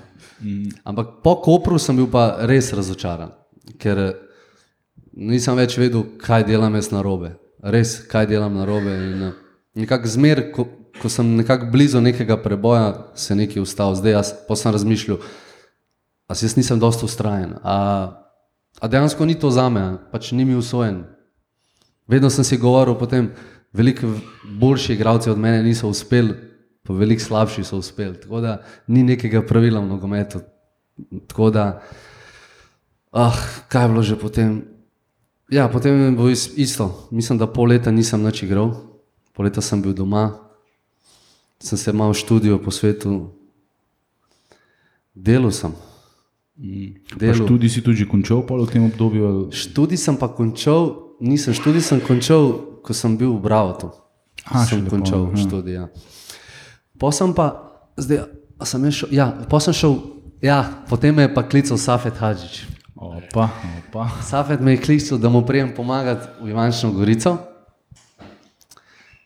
[SPEAKER 4] Ampak po Kopru sem bil pa res razočaran, ker nisem več vedel, kaj delam jaz narobe. Res, kaj delam narobe. In eh, nekako zmer, ko, ko sem nekako blizu nekega preboja, se nekaj ustavil. Zdaj jaz pa sem razmišljal, a si jaz nisem dosto ustrajen. A, a dejansko ni to za me, pač ni mi usojen. Vedno sem si govoril, potem veliko boljši igralci od mene niso uspeli, pa veliko slabši so uspeli. Tako da ni nekega pravila v nogometu. Tako da, ah, kaj je bilo že potem? Ja, potem je bilo is- isto. Mislim, da pol leta nisem nič igral, pol leta sem bil doma, sem se malo študijo po svetu, delal sem.
[SPEAKER 2] Pa študij si tudi končal pol v tem obdobju? Ali?
[SPEAKER 4] Študij sem pa končal, nisem študij sem končal, ko sem bil v Bravotu.
[SPEAKER 2] Aha,
[SPEAKER 4] sem končal
[SPEAKER 2] aha.
[SPEAKER 4] študij. Ja. Po sem pa, zdaj, sem šel, ja, po sem šel, ja, potem me je pa klical Safet Hadžič.
[SPEAKER 2] Opa, opa.
[SPEAKER 4] Safet me je klical, da mu prijem pomagati v Ivančno Gorico.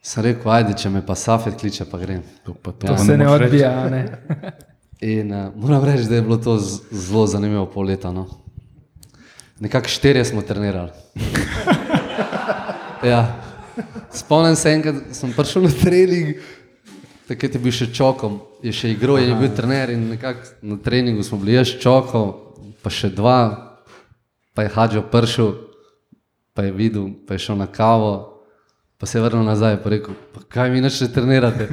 [SPEAKER 4] Sem rekel, ajde, če me pa Safet kliče, pa grem.
[SPEAKER 2] To pa to
[SPEAKER 4] Ja.
[SPEAKER 2] pa
[SPEAKER 3] Se ne
[SPEAKER 2] reči.
[SPEAKER 3] odbija, ne.
[SPEAKER 4] In uh, moram reči, da je bilo to zelo zanimivo pol leta. No. Nekako štirje smo trenirali. ja. Spomnim se enkrat, sem prišel na trening, takrat je bil še čokom, je še igral, je bil trener in nekako na treningu smo bili jaz čoko, pa še dva, pa je Hadžo prišel, pa je videl, pa je šel na kavo, pa se je vrnil nazaj, pa je rekel, pa kaj mi nače trenirate.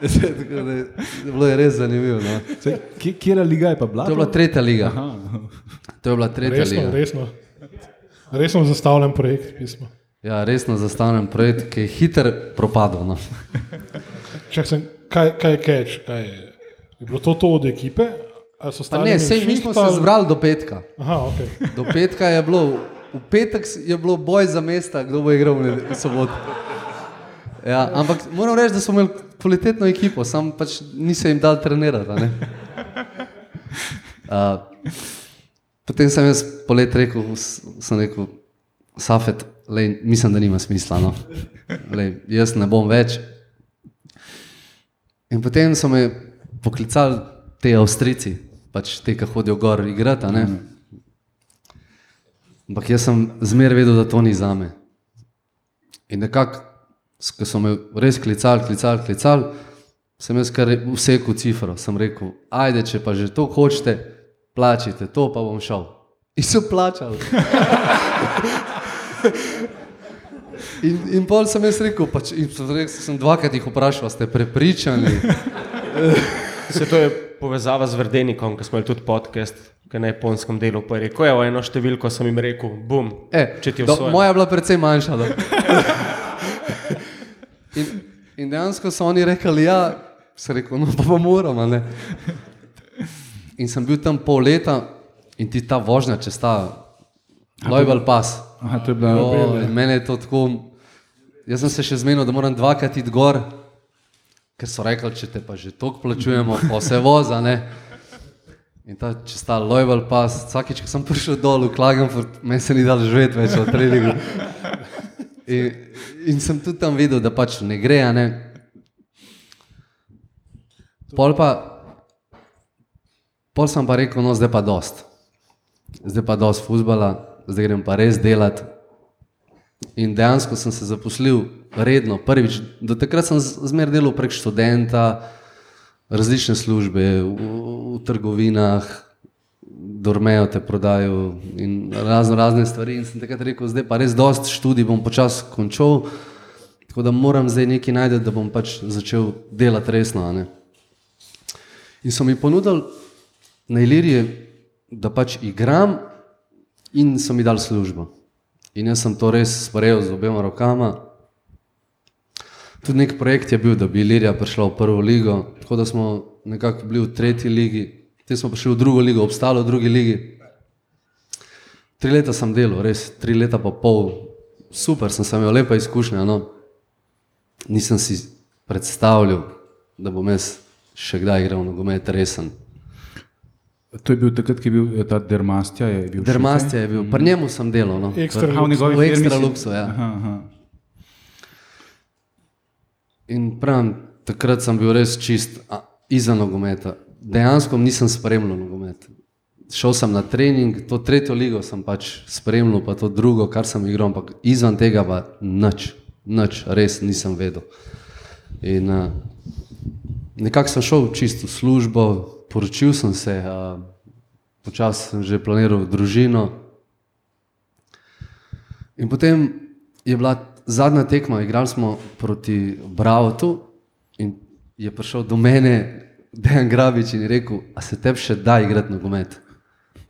[SPEAKER 4] Tako da je- Bilo je res zanimivo. No.
[SPEAKER 2] Kje, kjera liga je pa bila?
[SPEAKER 4] To je bila tretja liga. To je bila tretja
[SPEAKER 1] Resno,
[SPEAKER 4] liga.
[SPEAKER 1] resno. Resno zastavljen projekt pisma.
[SPEAKER 4] Ja, resno zastavljen projekt, ki je hiter propadel. No.
[SPEAKER 1] Čak sem, kaj, kaj je catch? Kaj je? je bilo to to od ekipe?
[SPEAKER 4] Ne, sej, mi smo se
[SPEAKER 1] ali-
[SPEAKER 4] zbrali do petka.
[SPEAKER 1] Aha, ok.
[SPEAKER 4] Do petka je bilo, v petek je bilo boj za mesta, kdo bo igral v soboto. Ja, ampak moram reči, da smo imeli kvalitetno ekipo, sam pač nisem jim dal trenirati. Uh, potem sem jaz polet rekel, sem rekel, Safet, lej, mislim, da nima smisla. No. Lej, jaz ne bom več. In potem so me poklicali te Avstrijci, pač te, ki hodijo gor igrati. a ne. Ampak jaz sem zmeraj vedel, da to ni za me. In nekako, ko so me res klicali, klicali, klicali, sem jaz kar vsekel cifro. Sem rekel, ajde, če pa že to hočete, plačite, to pa bom šel. In so plačali. In, in pol sem jaz rekel, pač, sem rekel, sem dvakrat jih vprašal, "A ste prepričani.
[SPEAKER 6] Se to je povezava z Verdenikom, ki smo imeli tudi podcast, na japonskem delu. Pa je rekel, evo, eno številko sem jim rekel, bum,
[SPEAKER 4] E, do, moja je bila precej manjša. Da. In, in dejansko so oni rekli, ja, sem rekel, no pa, pa moramo. Ne? In sem bil tam pol leta in ti ta vožnja čez ta Lojbal pas.
[SPEAKER 2] Aha, to je bila
[SPEAKER 4] O, in mene je to tako. Jaz sem se še zmenil, da moram dvakrat iti gor, ker so rekli, če te pa že toliko plačujemo, pa se voza. Ne? In ta čez ta Lojbal pas, vsakeč, ko sem prišel dol v Klagenfurt, meni se ni dal živeti več v treningu. In, in sem tudi tam videl, da pač ne gre. Ne? Pol pa, pol sem pa rekel, no zdaj pa dost. Zdaj pa dost fuzbala, zdaj grem pa res delati. In dejansko sem se zaposlil redno, prvič. Do takrat sem zmer delal prek študenta, različne službe, v, v trgovinah, dormejo te prodajo in razno razne stvari. In sem takrat rekel, zdaj pa res dost študij bom počasi končal, tako da moram zdaj nekaj najti, da bom pač začel delati resno. In so mi ponudili na Iliriji, da pač igram, in so mi dali službo. In jaz sem to res sprejel z obema rokama. Tudi nek projekt je bil, da bi Ilirija prišla v prvo ligo, tako da smo nekako bili v tretji ligi, te smo prišli v drugo ligo, obstali v drugi ligi. Tri leta sem delal, res, tri leta pa pol, super, sem, sem imel lepa izkušnja. No. Nisem si predstavljal, da bom jaz še kdaj igral nogomet resen.
[SPEAKER 2] To je bil takrat, ki je bil ta Dermastja. Je bil
[SPEAKER 4] Dermastja je bil, pri njemu sem delal. No.
[SPEAKER 1] Ekstra
[SPEAKER 2] v
[SPEAKER 4] V
[SPEAKER 2] si-
[SPEAKER 4] Luxu, ja.
[SPEAKER 2] Aha, aha.
[SPEAKER 4] In pravim, takrat sem bil res čist a, izven nogometa. Dejansko nisem spremljal nogomet. Šel sem na trening, to tretjo ligo sem pač spremljal, pa to drugo, kar sem igral, ampak izven tega pa nič, nič, res nisem vedel. In uh, nekako sem šel čisto v službo, poročil sem se, počasi sem že planiral družino. In potem je bila zadnja tekma, igrali smo proti Bravotu in je prišel do mene Dejan Grabič in je rekel, a se tebi še da igrati nogomet,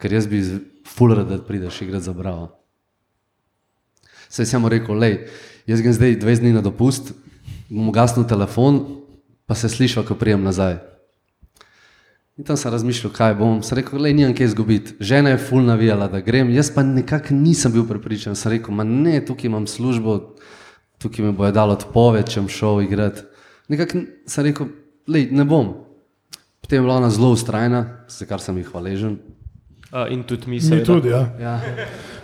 [SPEAKER 4] ker jaz bi fuler, da prideš igrati za Bravo. Saj sem mu rekel, lej, jaz grem zdaj 20 dni na dopust, bom ugasnil telefon, pa se slišal, ko prijem nazaj. In tam sem razmišljal, kaj bom. Sem rekel, le nimam kaj izgubiti. Žena je ful navijala, da grem, jaz pa nekako nisem bil prepričan. Sem rekel, ma ne, tukaj imam službo, tukaj mi bojo dalo odpoved, če bom šel igrati. Nekako sem rekel, le ne bom. Potem je bila ona zelo ustrajna, za kar sem jih hvaležen.
[SPEAKER 6] Uh, in tudi mi, seveda.
[SPEAKER 1] tudi, ja.
[SPEAKER 4] Ja.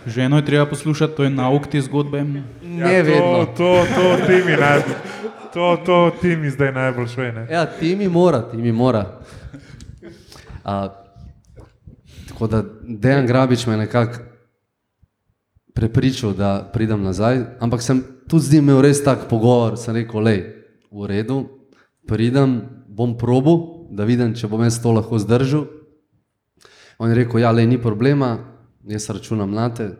[SPEAKER 2] Ženo je treba poslušati, to je nauk te zgodbe.
[SPEAKER 4] Ne vedno.
[SPEAKER 5] Ja, To, to, to ti mi najbolj, to, to ti mi zdaj najbolj šve. Ne?
[SPEAKER 4] Ja, ti mi mora, ti mi mora. A, tako da Dejan Grabič me je nekako prepričal, da pridem nazaj, ampak sem tudi z njim imel res tak pogovor, sem rekel, le, v redu, pridem, bom probo, da vidim, če bom jaz to lahko zdržal. On je rekel, ja, le, ni problema, jaz računam na te.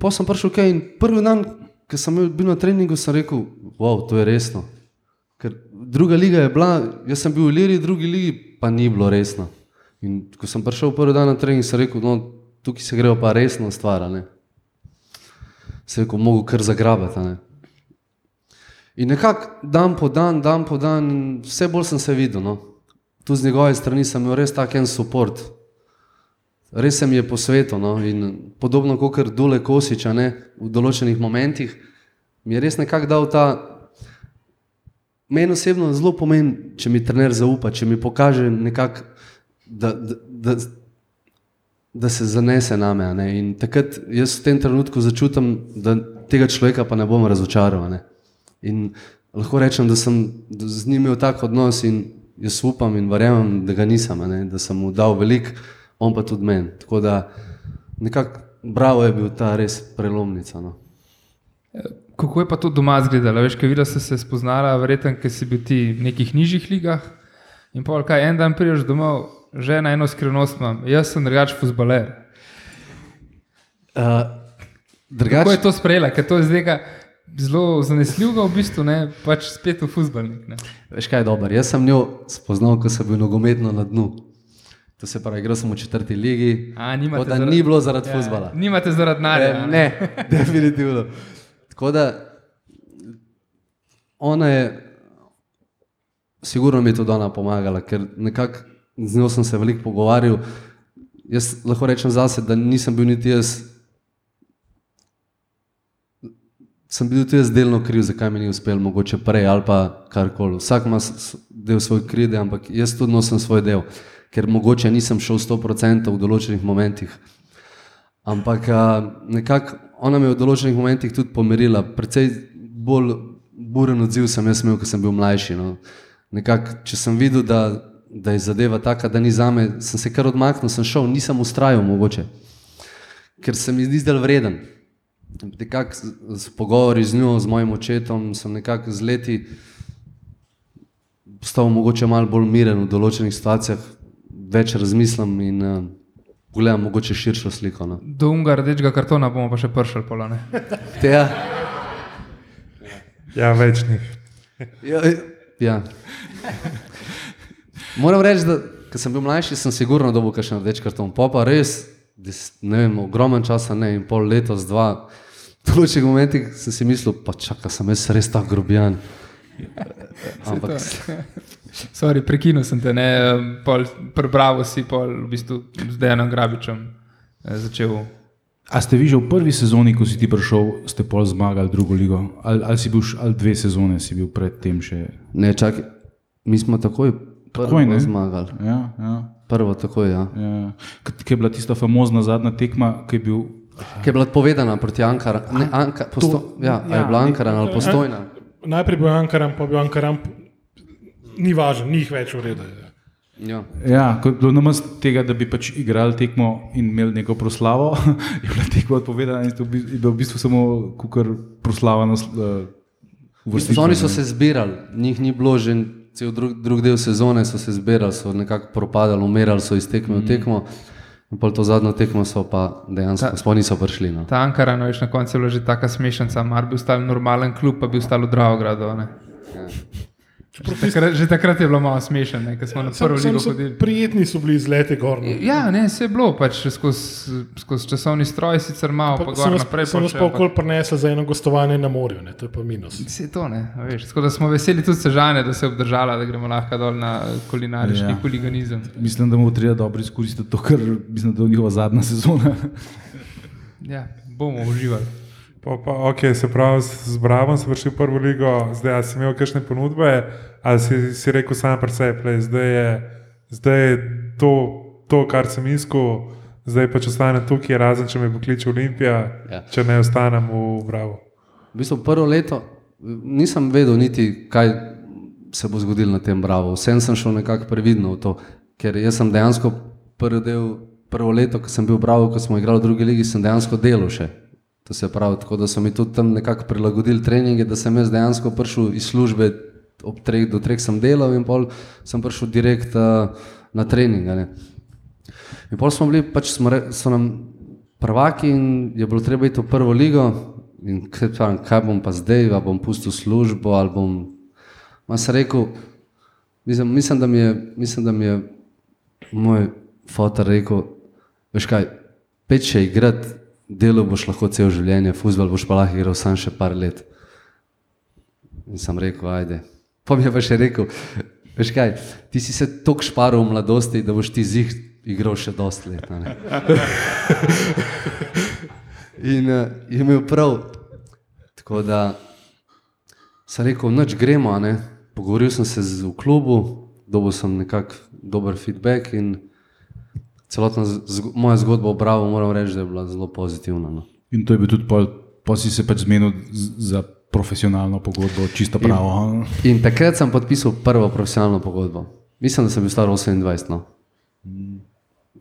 [SPEAKER 4] Pa sem prišel kaj in prvi dan, ko sem bil na treningu, sem rekel, wow, to je resno. Ker druga liga je bila, jaz sem bil v Liri, drugi ligi pa ni bilo resno. In ko sem prišel prvi dan na trening, sem rekel, no, tukaj se grejo pa resno stvar. ne. Se je rekel, mogo kar zagrabati. a ne. In nekako dan po dan, dan po dan, vse bolj sem se videl. No. Tu z njegove strani sem imel res tak en support. Res se mi je posvetil. No. In podobno kot Dule Kosič, ne, v določenih momentih, mi je res nekako dal ta Meni osebno zelo pomeni, če mi trener zaupa, če mi pokaže nekako, da, da, da, da se zanese name. a ne. In takrat jaz v tem trenutku začutim, da tega človeka pa ne bom razočaral. ne. In lahko rečem, da sem da z njim imel tak odnos in jaz upam in verjamem, da ga nisem, ne, da sem mu dal veliko, on pa tudi meni. Tako da nekako bravo je bil ta res prelomnica. No.
[SPEAKER 3] Kako je pa to doma izgledalo? Veš, kaj videla si se spoznala, verjetno, ker si bil ti v nekih nižjih ligah. In pa kaj, en dan prideš domov, žena eno skrivnost imam, jaz sem drugač fuzbaler.
[SPEAKER 4] Uh,
[SPEAKER 3] Kako je
[SPEAKER 4] drugač,
[SPEAKER 3] to sprejela, ker to je zdaj zelo zanesljivo, v bistvu ne, pač spet v fuzbalnik.
[SPEAKER 4] Veš kaj je dobro? Jaz sem njo spoznal, ko sem bil nogometno na dnu. To se pravi, igral sem v četrti ligi.
[SPEAKER 3] A, nimate zaradi-
[SPEAKER 4] ni bilo zaradi
[SPEAKER 3] Ja,
[SPEAKER 4] futbola.
[SPEAKER 3] Nimate zaradi denarja.
[SPEAKER 4] Ne, ne, definitivno. Tako da ona je, sigurno mi je tudi ona pomagala, ker nekako z njo sem se veliko pogovarjal. Jaz lahko rečem zase, da nisem bil niti jaz, sem bil tudi jaz delno kriv, zakaj mi ni uspelo, mogoče prej ali pa karkoli. Vsak ima del svoje krivde, ampak jaz tudi nosim svoj del, ker mogoče nisem šel 100% v določenih momentih. Ampak nekako ona me je v določenih momentih tudi pomirila. Predvsej bolj buren odziv sem jaz imel, ko sem bil mlajši. No. Nekako, če sem videl, da, da je zadeva taka, da ni za me, sem se kar odmaknil, sem šel, nisem ustrajal mogoče, ker se mi zdi zdaj vreden. Nekako s, s pogovori z njo, z mojim očetom, sem nekako z leti postal mogoče malo bolj miren v določenih situacijah, več razmislim in uh, pogledam mogoče širšo sliko. No.
[SPEAKER 3] Do unga rdečega kartona bomo pa še pršali pola. Ne?
[SPEAKER 4] Teja,
[SPEAKER 5] Ja, več njih.
[SPEAKER 4] Ja, ja. Moram reči, da ko sem bil mlajši, sem sigurno dobil kakšen rdeč karton. Pa pa res, des, ne vem, ogromen časa, ne in pol letos, dva. V določenih momentih sem si mislil, pa čakaj, sem jaz res tako grobijan. Ampak
[SPEAKER 3] Sorry, prekinil sem te, ne, pol, prebral si pol v bistvu z Dejanom Grabičem eh, začel.
[SPEAKER 2] A ste vi že v prvi sezoni, ko si ti prišel, ste pol zmagali drugo ligo? Ali, ali si bil ali dve sezone si bil predtem še?
[SPEAKER 4] ne, čakaj, mi smo takoj prvo
[SPEAKER 2] Takoj,
[SPEAKER 4] zmagali.
[SPEAKER 2] Ja, ja,
[SPEAKER 4] Prvo takoj, ja.
[SPEAKER 2] ja. Kaj je bila tista famozna zadnja tekma, ki je bil
[SPEAKER 4] Ki je bila povedana proti Ankara, ne, Anka, posto, ja, ja, je bila Ankara ali postojna.
[SPEAKER 1] Najprej bil Ankaram, pa bil Ankaram, ni važno, ni jih več v redu.
[SPEAKER 4] Ja.
[SPEAKER 2] Ja, kot do namesto tega, da bi pač igrali tekmo in imeli neko proslavo, je bila tekma odpovedana in to bi- je bilo v bistvu samo kukar proslava na uh, vrstiču.
[SPEAKER 4] Oni so se zbirali, njih ni bilo že cel drug, drug del sezone, so se zbirali, so nekako propadali, umirali so iz tekme v tekmo. In pol to zadnjo tekmo so pa dejansko sploh niso prišli. No.
[SPEAKER 3] Ta Ankara, no, veš, na koncu je bila že taka smešnica, mar bi ostal normalen klub, pa bi ostal v Dravogradu. ne. Takrat, že takrat je bilo malo smešno, ker smo na prvo ligo
[SPEAKER 1] so,
[SPEAKER 3] hodili.
[SPEAKER 1] prijetni so bili izleti gor. no.
[SPEAKER 3] Ja, ne, se je bilo, pač skozi, skozi časovni stroj, sicer malo, pa
[SPEAKER 1] Pa
[SPEAKER 3] gor naprej.
[SPEAKER 1] sem nas pa okoli prinesel za eno gostovanje na morju, ne, to je pa minus.
[SPEAKER 3] Vse to ne, veš. Tako da smo veseli tudi sežane, da se je obdržala, da gremo lahko dol na kulinarični
[SPEAKER 2] Ja.
[SPEAKER 3] ja. huliganizem.
[SPEAKER 2] Mislim, da bomo treba dobro izkoristiti to, ker mislim, da je njihova zadnja sezona.
[SPEAKER 3] Ja, bomo uživali.
[SPEAKER 5] Pa, pa, okay, se pravi, z Bravom si prišel v prvo ligo, zdaj si imel kakšne ponudbe, ali si, si rekel sam pri sebi, "Glej, zdaj je, zdaj je to, to, kar sem iskal, zdaj pa če ostanem tukaj, razen če me pokliče Olimpija,
[SPEAKER 4] Ja.
[SPEAKER 5] če ne ostanem v Bravo.
[SPEAKER 4] V bistvu prvo leto nisem vedel niti, kaj se bo zgodilo na tem bravo. Vsem sem šel nekako previdno v to, ker jaz sem dejansko prvi del, prvo leto, ko sem bil v bravo, ko smo igrali v drugi ligi, sem dejansko delal še. To se pravi, tako da so mi tudi tam nekako prilagodili treninge, da sem jaz dejansko prišel iz službe, ob treh do treh sem delal in pol sem prišel direkt uh, na trening. ne. In pol smo bili, pač smo, re- so nam prvaki in je bilo treba iti v prvo ligo. In kaj, pravim, kaj bom pa zdaj, ali bom pustil službo, ali bom. Ma se rekel, mislim, mislim, da mi je, mislim, da mi je moj fotor rekel, veš kaj, peč še igrati, delo boš lahko cel življenje, fuzbol boš pa lahko igral sam še par let. In sem rekel, ajde. Pa mi je pa še rekel, veš kaj, ti si se toliko šparil v mladosti, da boš ti zih igral še dosti let. a ne." In uh, je imel prav. Tako da sem rekel, noč gremo, ne. Pogovoril sem se z, v klubu, dobil sem nekak dober feedback in celotna z, zgo, moja zgodba o Bravo moram reči, da je bila zelo pozitivna. No.
[SPEAKER 2] In to je bil tudi pol, pa si se pač zmenil za profesionalno pogodbo, čisto pravo. a?
[SPEAKER 4] In takrat sem podpisal prvo profesionalno pogodbo. Mislim, da sem bil star 28. No.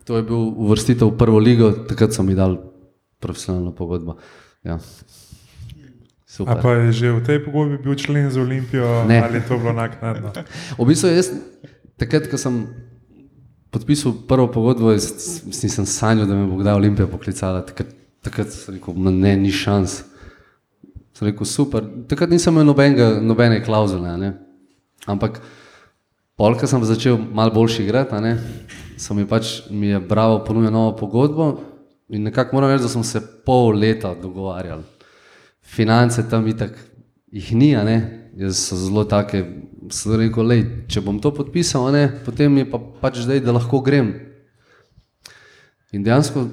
[SPEAKER 4] To je bil uvrstitev v prvo ligo, takrat so mi dali profesionalno pogodbo. Ja.
[SPEAKER 5] A
[SPEAKER 4] Super.
[SPEAKER 5] pa je že v tej pogodbi bil člen za Olimpijo,
[SPEAKER 4] Ne.
[SPEAKER 5] ali je to bilo naknadno?
[SPEAKER 4] V bistvu jaz, takrat, ko sem podpisal prvo pogodbo, jaz nisem sanjal, da me bo kdaj Olimpija poklicala. Takrat, takrat sem rekel, "Ma ne, ni šans. Sem rekel, super. Takrat nisem imel nobenega, nobene klauzule. ne. Ampak, polka sem začel malo boljši igrati, so mi pač, mi je bravo ponudil novo pogodbo in nekako moram reči, da smo se pol leta dogovarjali finance tam itak jih ni, ne. Jaz so zelo take, sem rekel, lej, če bom to podpisal, ne, potem je pa pač zdaj, da lahko grem. In dejansko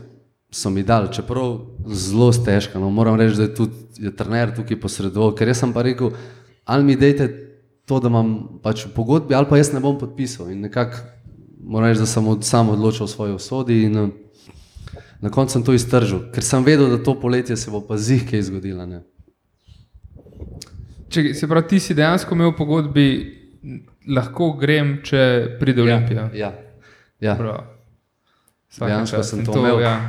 [SPEAKER 4] so mi dali, čeprav zelo težko. No, moram reči, da je tudi je trener tukaj posredoval, ker jaz sem pa rekel, ali mi dajte to, da imam pač v pogodbi, ali pa jaz ne bom podpisal. In nekako moram reči, da sem od, sam odločil o svoji usodi in eh, na koncu sem to iztržil, ker sem vedel, da to poletje se bo pa zih kaj zgodilo. Ne.
[SPEAKER 3] Če, se pravi, ti si dejansko imel v pogodbi, lahko grem, če pride Olimpija.
[SPEAKER 4] Ja, ja.
[SPEAKER 3] Prav. Vsaka
[SPEAKER 4] Dejansko
[SPEAKER 3] čast.
[SPEAKER 4] sem
[SPEAKER 3] In
[SPEAKER 4] to imel.
[SPEAKER 3] Ja.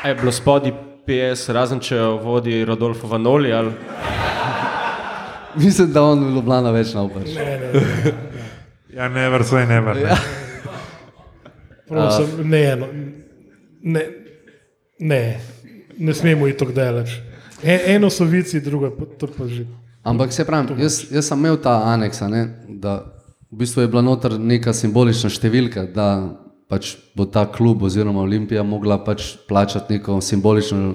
[SPEAKER 6] A je bilo spodaj PS, razen če jo vodi Rodolfo Vanoli ali
[SPEAKER 4] Mislim, da on v Ljubljana več ne upaš.
[SPEAKER 5] Ja, never say never. Ne.
[SPEAKER 1] Prosim, ne, no, ne, ne, ne smemo iti tako daleč. E, eno so vici, drugo pa to pa že.
[SPEAKER 4] Ampak se pravi, jaz, jaz sem imel ta aneks, a ne, da v bistvu je bila noter neka simbolična številka, da pač bo ta klub oziroma Olimpija mogla pač plačati neko simbolično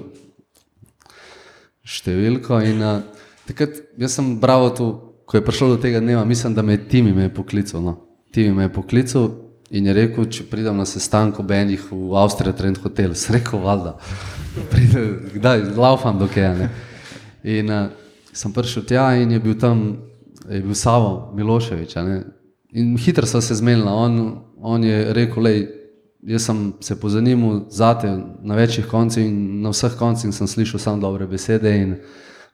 [SPEAKER 4] številko. In, uh, takrat jaz sem bral to, ko je prišlo do tega dneva, mislim, da me je Timi me je poklical. No. Timi me je poklical in je rekel, če pridem na sestanek ob enih v Avstriji, Trend Hotel, sem rekel, valjda, kdaj, laufam do kje. In uh, sem prišel tja in je bil tam, je bil Savo Miloševič. In hitro so se zmenili. On, on je rekel, lej, jaz sem se pozanimal za te na večjih koncih in na vseh koncih sem slišal samo dobre besede. In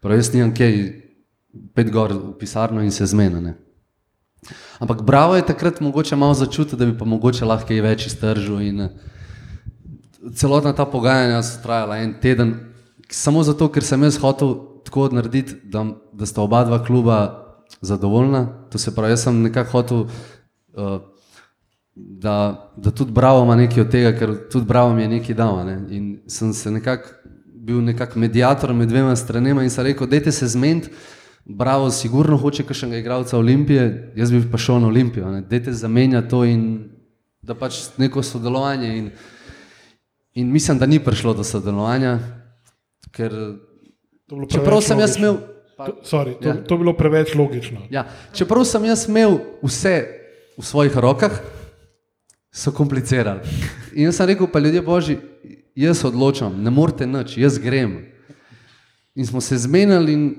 [SPEAKER 4] prav jaz nimam kaj, pet gor v pisarno in se zmenjene. Ampak bravo je takrat mogoče malo začutiti, da bi pa mogoče lahko kaj več iztržil. In eh, celotna ta pogajanja so trajala en teden, samo zato, ker sem jaz hotel tako narediti, da, da sta oba dva kluba zadovoljna. To se pravi, jaz sem nekako hotel, uh, da, da tudi Bravo ima nekaj od tega, ker tudi Bravo mi je nekaj dal. Ne? In sem se nekako bil nekak medijator med dvema stranema in sem rekel, dajte se zmeniti. Bravo, sigurno hoče kakšnega igralca Olimpije, jaz bi pa šel na Olimpijo. ne. Dajte zamenjati to in da pač neko sodelovanje. In, in mislim, da ni prišlo do sodelovanja, ker čeprav sem jaz
[SPEAKER 1] logično.
[SPEAKER 4] imel.
[SPEAKER 1] To, sorry, to,
[SPEAKER 4] Ja.
[SPEAKER 1] to je bilo preveč logično.
[SPEAKER 4] Ja, čeprav sem jaz imel vse v svojih rokah, so komplicirali. In jaz sem rekel, pa ljudje božji, jaz odločam, ne morete nič, jaz grem. In smo se zmenili in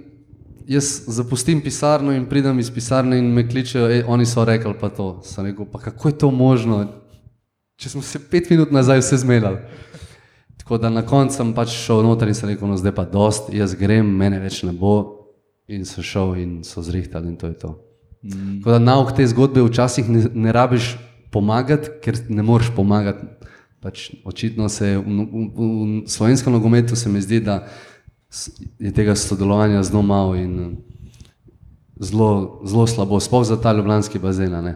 [SPEAKER 4] jaz zapustim pisarno in pridem iz pisarne in me kličejo, "Ej, oni so rekli pa to. Sem rekel, pa kako je to možno, če smo se pet minut nazaj vse zmenili. Tako da na koncu sem pač šel noter in sem rekel, no zdaj pa dost, jaz grem, mene več ne bo. In so šel in so zrihtali in to je to. Mm. Tako da nauk te zgodbe včasih ne, ne rabiš pomagati, ker ne moreš pomagati. Pač očitno se v, v, v, slovenskem nogometu se mi zdi, da je tega sodelovanja zelo malo in eh, zelo, zelo slabo, sploh za ta ljubljanski bazen. a ne.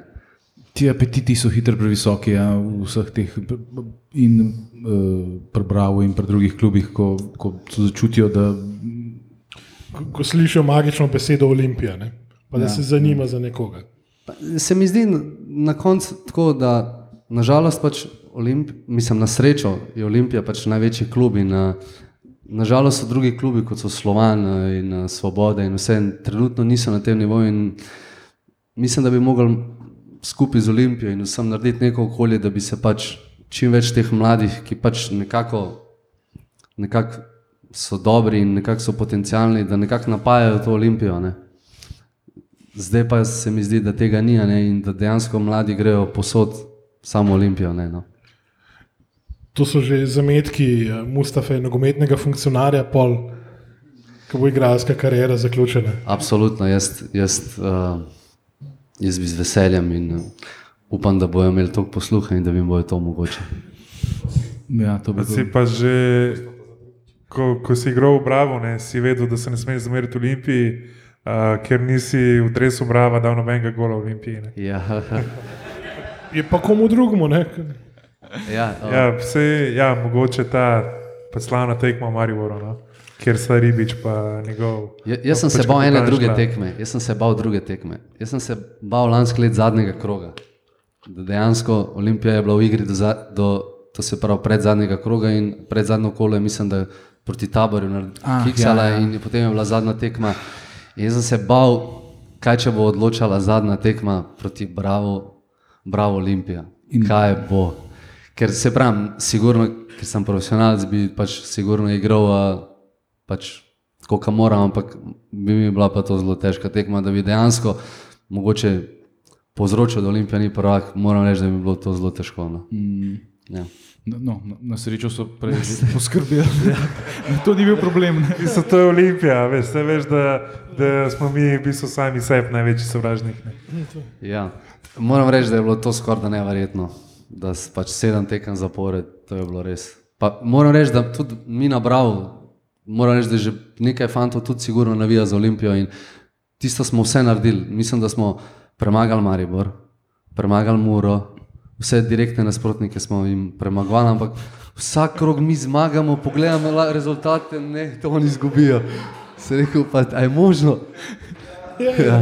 [SPEAKER 2] Ti apetiti so hitro previsoki ja, vseh teh in uh, prebravo in pri drugih klubih, ko, ko so začutijo, da
[SPEAKER 1] Ko, ko slišijo magično besedo Olimpija, ne? pa da
[SPEAKER 2] Ja.
[SPEAKER 1] se zanima za nekoga.
[SPEAKER 4] Pa Se mi zdi na- na koncu tako, da nažalost pač Olimp, mislim, na srečo je Olimpija pač največji klub in uh, nažalost so drugi klubi, kot so Slovan eh, in uh, Svoboda in vse, in trenutno niso na tem nivoju in mislim, da bi mogli skupaj z Olimpijo in vsem narediti neko okolje, da bi se pač čim več teh mladih, ki pač nekako, nekako so dobri in nekako so potencialni, da nekako napajajo to Olimpijo. Ne? Zdaj pa se mi zdi, da tega ni ne, in da dejansko mladi grejo posod samo Olimpijo. Ne, no.
[SPEAKER 1] To so že zametki eh, Mustafe, nogometnega funkcionarja, pol, ko bo igralska karijera zaključena.
[SPEAKER 4] Absolutno, jaz, jaz, uh, jaz bi z veseljem in uh, upam, da bodo imeli toliko posluha in da bi jim bojo to omogočili.
[SPEAKER 2] ja, to bi
[SPEAKER 5] Pa si pa že, ko, ko si igral v Bravo, ne, si vedel, da se ne smeš zmeriti Olimpiji, uh, ker nisi v dresu Brava dal nobenega gola v Olimpiji. Ne.
[SPEAKER 4] Ja,
[SPEAKER 1] Je pa komu drugemu, ne?
[SPEAKER 4] Ja, uh,
[SPEAKER 5] Ja, vse, ja, mogoče ta pa slavna tekma v Mariboru, no, kjer sta Ribič pa njegov.
[SPEAKER 4] Ja, jaz sem se
[SPEAKER 5] pač
[SPEAKER 4] bal ene druge
[SPEAKER 5] šla.
[SPEAKER 4] tekme, jaz sem se bal druge tekme. Jaz sem se bal lansko let zadnjega kroga. da dejansko Olimpija je bila v igri do, za, do to se pravi pred zadnjega kroga in pred zadnjo kolo mislim, da proti taborju
[SPEAKER 2] Ah,
[SPEAKER 4] kiksala
[SPEAKER 2] ja, ja.
[SPEAKER 4] in potem je bila zadnja tekma. In jaz sem se bal, kaj če bo odločala zadnja tekma proti Bravo, Bravo Olimpija. In kaj bo. Ker se pravim, sigurno, ker sem profesionalec, bi pač sigurno igral pač koliko moram, ampak bi mi bila pa to zelo težka tekma, da bi dejansko mogoče povzročil, da Olimpija ni prvak, moram reči, da bi bilo to zelo težko. No. Mm. Ja.
[SPEAKER 2] No, na, na srečo so prej poskrbeli. to ni bil problem.
[SPEAKER 5] Mislim, to je Olimpija, veš, veš, da, da smo mi v bistvu sami sebi največji sovražnik. Ne?
[SPEAKER 4] Ja. Moram reči, da je bilo to skoraj da neverjetno, da s pač sedem tekem zapored, to je bilo res. Pa moram reči, da tudi mi na Bravo, moram reči, da že nekaj fantov tudi sigurno navija za Olimpijo in tisto smo vse naredili. Mislim, da smo premagali Maribor, premagali Muro, vse direktne nasprotnike smo jim premagovali, ampak vsak krog mi zmagamo, pogledamo rezultate, ne, to oni izgubijo. Se rekel, pa je možno. Ja.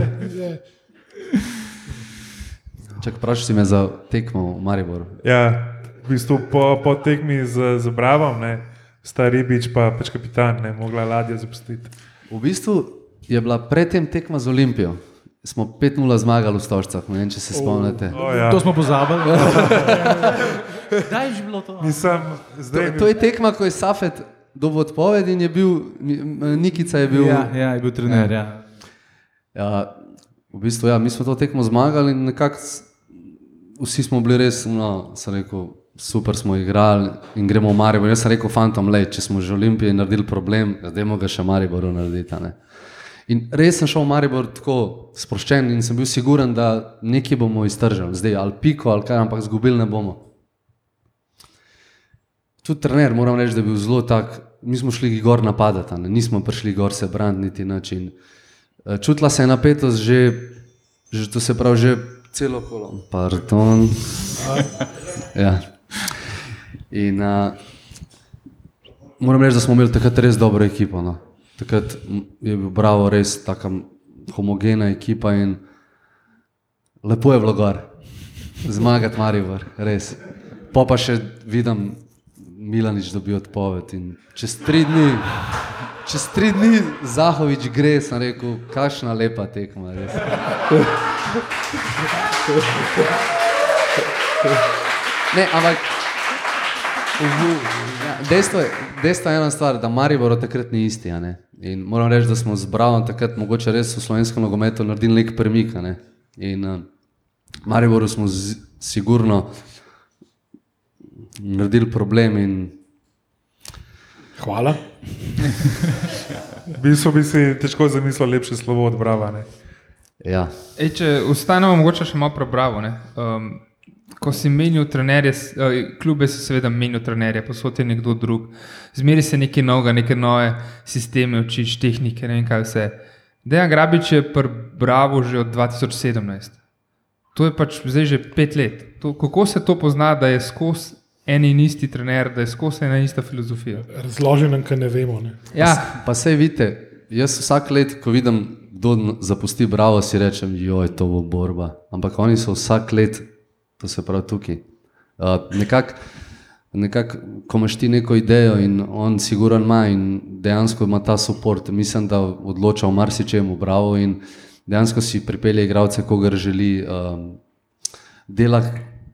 [SPEAKER 4] Čak, vprašaj si me za tekmo v Mariboru.
[SPEAKER 5] Ja, v bistvu po, po tekmi z, z Bravom, ne, sta Ribič pa pač kapitan, ne mogla ladja zapustiti.
[SPEAKER 4] V bistvu je bila predtem tekma z Olimpijo. Smo 5-0 zmagali v Stožcah, ne vem, če se spomnite.
[SPEAKER 5] O, ja.
[SPEAKER 2] To smo pozabili. Kdaj je že bilo to?
[SPEAKER 5] Nisem
[SPEAKER 4] To,
[SPEAKER 5] zdaj.
[SPEAKER 4] to je tekma, ko je Safet dobil odpoved in je bil, Nikica je bil.
[SPEAKER 2] Ja, ja, je bil trener. Ja.
[SPEAKER 4] Ja, v bistvu, ja, mi smo to tekmo zmagali in nekako vsi smo bili res, no, rekel, super smo igrali in gremo v Maribor. Jaz sem rekel, fantom, le, če smo že v Olimpiji naredili problem, zdajmo ga še v Mariboru narediti. In res sem šel v Maribor tako sproščen in sem bil siguren, da nekaj bomo iztržili, zdaj ali piko ali kaj, ampak zgubili ne bomo. Tudi trener, moram reči, da je bil zelo tak. Mi smo šli gor napadati, ne? nismo prišli gor se braniti niti način. Čutila se je napetost že, že to se pravi, že celo kolo. Pardon. Ja. In uh, moram reči, da smo imeli takrat res dobro ekipo. No. Takrat je bil Bravo res taka m, homogena ekipa in lepo je bilo gor. Zmagati Maribor, res. Pa pa še vidim, Milanič dobi odpoved in čez tri dni, čez tri dni Zahovič gre, sem rekel, kakšna lepa tekma, res. Ne, ampak ja, dejstvo, je, dejstvo je ena stvar, da Maribor takrat ni isti. In moram reči, da smo z Bravom takrat mogoče res v slovenskem nogometu naredili nek premik. ne. In uh, Mariboru smo z, sigurno naredili problem in
[SPEAKER 1] Hvala.
[SPEAKER 5] V bistvu bi si težko zamislil lepše slovo od Brava. Ne?
[SPEAKER 4] Ja.
[SPEAKER 3] Ej, če ostanemo mogoče še malo prebravo. ne. Um, ko si menil trenerje, eh, klube si seveda menil trenerje, posod je nekdo drug. Zmeri se nekaj novega, neke nove sisteme učiš, tehnike, ne vem kaj vse. Dejan Grabič je prebravo že od 2017. To je pač zdaj že pet let. To, kako se to pozna, da je skozi en in isti trener, da je skozi ena in ista filozofija?
[SPEAKER 1] Razloži nam, kaj ne vemo. Ne.
[SPEAKER 3] Ja,
[SPEAKER 4] Pa sej vidite, jaz vsak let, ko vidim, kdo zapusti Bravo, si rečem, joj, to bo borba. Ampak oni so vsak let, to se pravi tukaj. Uh, Nekako, nekak, ko imaš ti neko idejo in on siguran ima in dejansko ima ta podpor, mislim, da odloča o marsičem, bravo in dejansko si pripelje igralce, kogar želi. Um, dela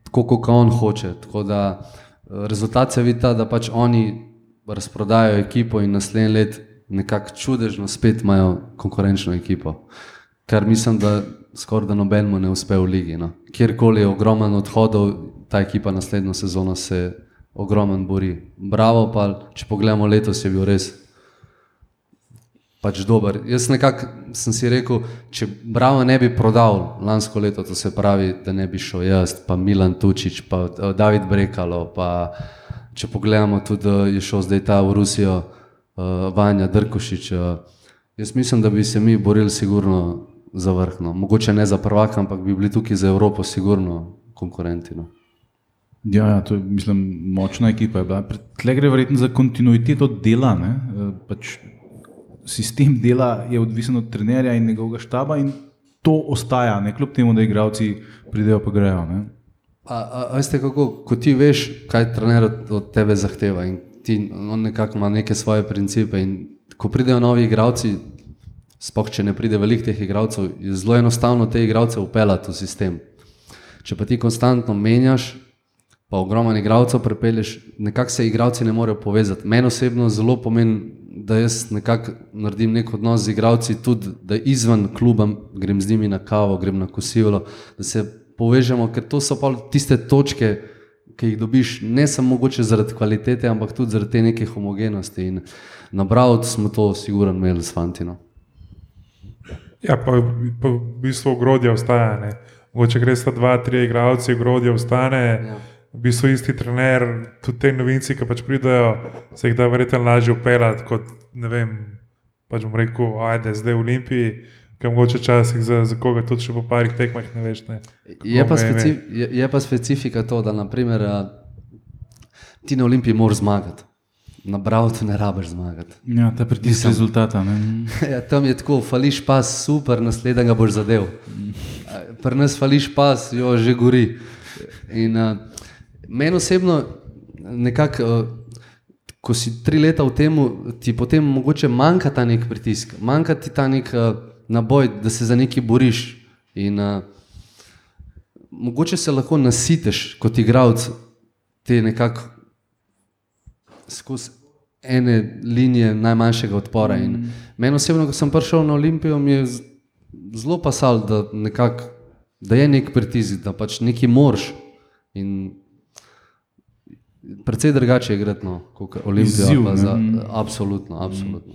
[SPEAKER 4] tako, kot on hoče. Da eh, rezultat se vidi ta, da pač oni razprodajajo ekipo in naslednji let nekako čudežno spet imajo konkurenčno ekipo. Kar mislim, da skoraj da nobenemu ne uspe v ligi. No. Kjerkoli je ogromen odhodov, ta ekipa naslednjo sezono se ogromen bori. Bravo, pa če pogledamo letos, je bil res pač dober. Jaz nekako sem si rekel, če Bravo ne bi prodal lansko leto, to se pravi, da ne bi šel jaz, pa Milan Tučič, pa eh, David Brekalo, pa če pogledamo tudi, da je šel zdaj ta v Rusijo, Vanja Drkošič. Uh, jaz mislim, da bi se mi borili sigurno za vrhno. Mogoče ne za prvaka, ampak bi bili tukaj za Evropo sigurno konkurenti. No.
[SPEAKER 2] Ja, ja, to je mislim, močna ekipa. je bila. Tle gre verjetno za kontinuiteto dela. Ne? Eh, Pač sistem dela je odvisen od trenerja in njegovega štaba in to ostaja, ne kljub temu, da igravci pridejo pa grejo. Ne?
[SPEAKER 4] A, a, a veste, kako, ko ti veš, kaj trener od tebe zahteva in ti on nekako ima neke svoje principe in ko pridejo novi igralci, spoh če ne pride veliko teh igralcev, je zelo enostavno te igralce upeljati v sistem. Če pa ti konstantno menjaš, pa ogromno igralcev prepelješ, nekako se igralci ne morejo povezati. Meni osebno zelo pomeni, da jaz nekako naredim nek odnos z igralci, tudi da izven kluba grem z njimi na kavo, grem na kosilo, da se povežemo, ker to so pa tiste točke, ki jih dobiš ne samo mogoče zaradi kvalitete, ampak tudi zaradi te neke homogenosti. In na Bravcu smo to sigurno imeli s Fantino.
[SPEAKER 5] Ja, pa, pa v bistvu ogrodje ostaja. Ne. Mogoče gre sta dva, tri igralci, ogrodje ostane. Ja. V bistvu isti trener, tudi te novinci, ki pač pridejo, se jih da verjetno lažje upeljati kot, ne vem, pač bom rekel, ajde, zdaj v Olimpiji, ki mogoče časih za, za koga tudi še po parih tekmah ne veš. Ne.
[SPEAKER 4] Je pa,
[SPEAKER 5] Kako me ime.
[SPEAKER 4] speci je, je pa specifika to, da naprimer, ti na Olimpiji moraš zmagati, na Bravcu ne rabiš zmagati.
[SPEAKER 2] Ja, ta pritisk rezultata. Ne?
[SPEAKER 4] Ja, tam je tako, fališ pas, super, naslednjega boš zadev. Pri nas fališ pas, jo že gori. In uh, meni osebno, nekako, uh, ko si tri leta v tem, ti potem mogoče manjka ta nek pritisk, manjka ti ta nek uh, naboj, da se za nekaj boriš. In uh, mogoče se lahko nasiteš kot igralec te nekako skozi ene linije najmanjšega odpora. In meni osebno, ko sem prišel na Olimpijo, mi je zelo pasal, da, nekak, da je nek pritisk, da pač nekaj moraš. In Predvsej drugače je igrati, no, kot Olimpija.
[SPEAKER 2] Izziv.
[SPEAKER 4] Za, absolutno, absolutno.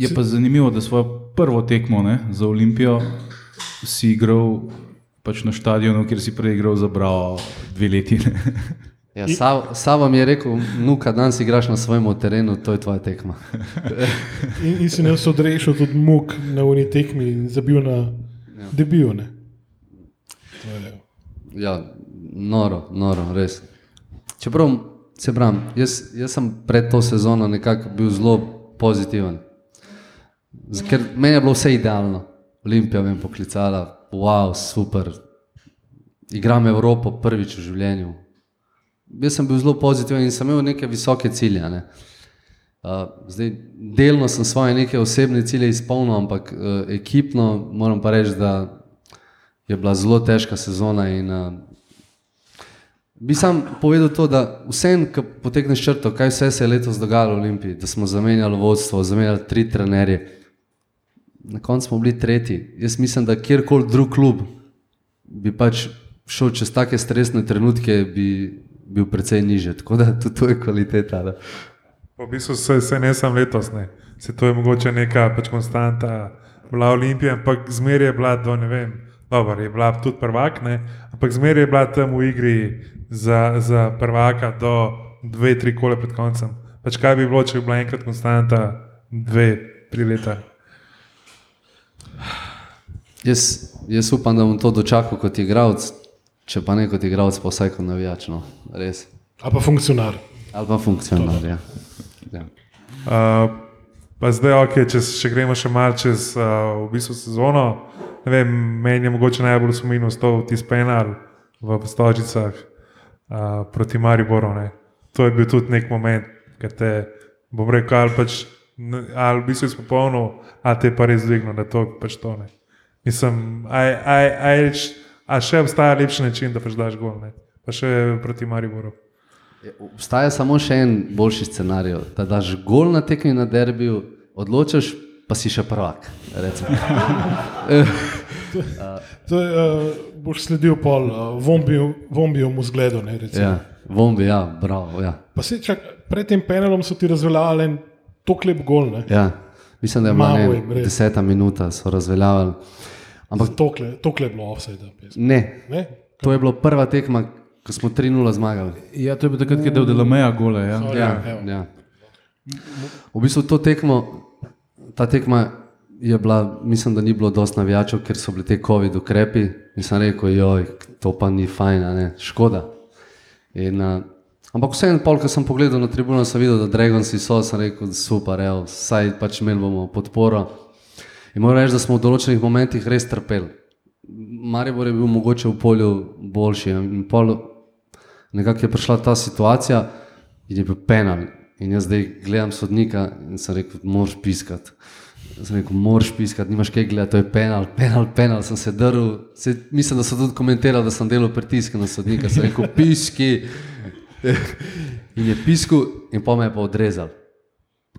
[SPEAKER 2] Je pa zanimivo, da svojo prvo tekmo ne, za Olimpijo si igral pač na stadionu, kjer si prej igral za Bravo dve leti. Ne.
[SPEAKER 4] Ja, Sav, Sava mi je rekel, nuka, danes igraš na svojem terenu, to je tvoja tekma.
[SPEAKER 1] In, in si nas odrešil tudi muk na uni tekmi in zabil na ja. debijo. Ne? To je-
[SPEAKER 4] Ja, noro, noro, res. Čeprav, se pravim, jaz, jaz sem pred to sezono nekako bil zelo pozitiven. Ker meni je bilo vse idealno. Olimpija me je poklicala, wow, super. Igram Evropo prvič v življenju. Jaz sem bil zelo pozitiven in sem imel neke visoke cilje. Ne. Uh, zdaj, delno sem svoje neke osebne cilje izpolnil, ampak uh, ekipno moram pa reči, da je bila zelo težka sezona. In, uh, bi sam povedal to, da vsem, ki potegneš črto, kaj vse se je letos dogajalo v Olimpiji, da smo zamenjali vodstvo, zamenjali tri trenerje. Na koncu smo bili tretji. Jaz mislim, da kjerkoli drug klub bi pač šel čez take stresne trenutke, bi bil precej niže. Tako da tudi to je kvaliteta. Da.
[SPEAKER 5] V bistvu se, se ne sam letos, ne. se to je mogoče neka pač konstanta, bila Olimpija, ampak zmeraj je bila do ne vem, dobro, je bila tudi prvak, ne, ampak zmeraj je bila tam v igri za, za prvaka do dve, tri kole pred koncem. Pač kaj bi bilo, če bi bila enkrat konstanta, dve, tri leta.
[SPEAKER 4] Jaz, jaz upam, da bom to dočakal kot igralec, če pa ne kot igralec, pa vsaj kot navijač. No. Res.
[SPEAKER 1] Ali pa funkcionar.
[SPEAKER 4] Ali pa funkcionar. Ja. Ja.
[SPEAKER 5] Uh, pa zdaj, okay, če, če gremo še malo čez uh, v bistvu sezono, ne vem, meni je mogoče najbolj spominjal to tisti penal v Stožicah uh, proti Mariboru. Ne. To je bil tudi nek moment, ki te, bom rekel, ali pač, ali v bistvu izpopolnil, ali te pa res dvignil, da to pač to ne. Mislim, aj, aj, aj, a še obstaja lepši način, da pač daš gol, ne. pa še proti Mariboru.
[SPEAKER 4] Obstaja samo še en boljši scenarij, da daš gol na tekmi na derbiju, odločiš, pa si še prvak. recimo.
[SPEAKER 1] To je, uh, boš sledil pol uh, vombijemu zgledu. Ne, recimo.
[SPEAKER 4] Ja, bombi, ja, bravo. Ja.
[SPEAKER 1] pa se čak, pred tem penalom so ti razveljavili en tok lep gol. Ne?
[SPEAKER 4] Ja. Mislim, da je bila
[SPEAKER 1] Malo
[SPEAKER 4] ne,
[SPEAKER 1] res.
[SPEAKER 4] deseta minuta, so razveljavili. Ampak
[SPEAKER 1] Tokle, tokle je bilo offside.
[SPEAKER 4] ne,
[SPEAKER 1] Ne?
[SPEAKER 4] to je bila prva tekma, ko smo 3-0 zmagali.
[SPEAKER 2] Ja, to je bil takrat, ko je del Delameja gole. Ja.
[SPEAKER 4] Ja,
[SPEAKER 1] evo.
[SPEAKER 4] ja. V bistvu to tekmo, ta tekma je bila, mislim, da ni bilo dosti navijačev, ker so bili te COVID ukrepi in sem rekel, joj, to pa ni fajn, škoda. In, uh, ampak vseeno, pol, ko sem pogledal na tribuno, sem videl, da Dragonsi so, sem rekel, super, evo, saj pač imeli bomo podporo. In moram reči, da smo v določenih momentih res trpeli. Maribor je bil mogoče v polju boljši. In pol nekako je prišla ta situacija in je bil penal. In jaz zdaj gledam sodnika in sem rekel, moraš piskati. Sem rekel, moraš piskati, nimaš kaj gledati, to je penal, penal, penal. Sem se drl, se, mislim, da so tudi komentirali, da sem delal pritisk na sodnika. Sem rekel, piski. In je piskal, in pa me je pa odrezal.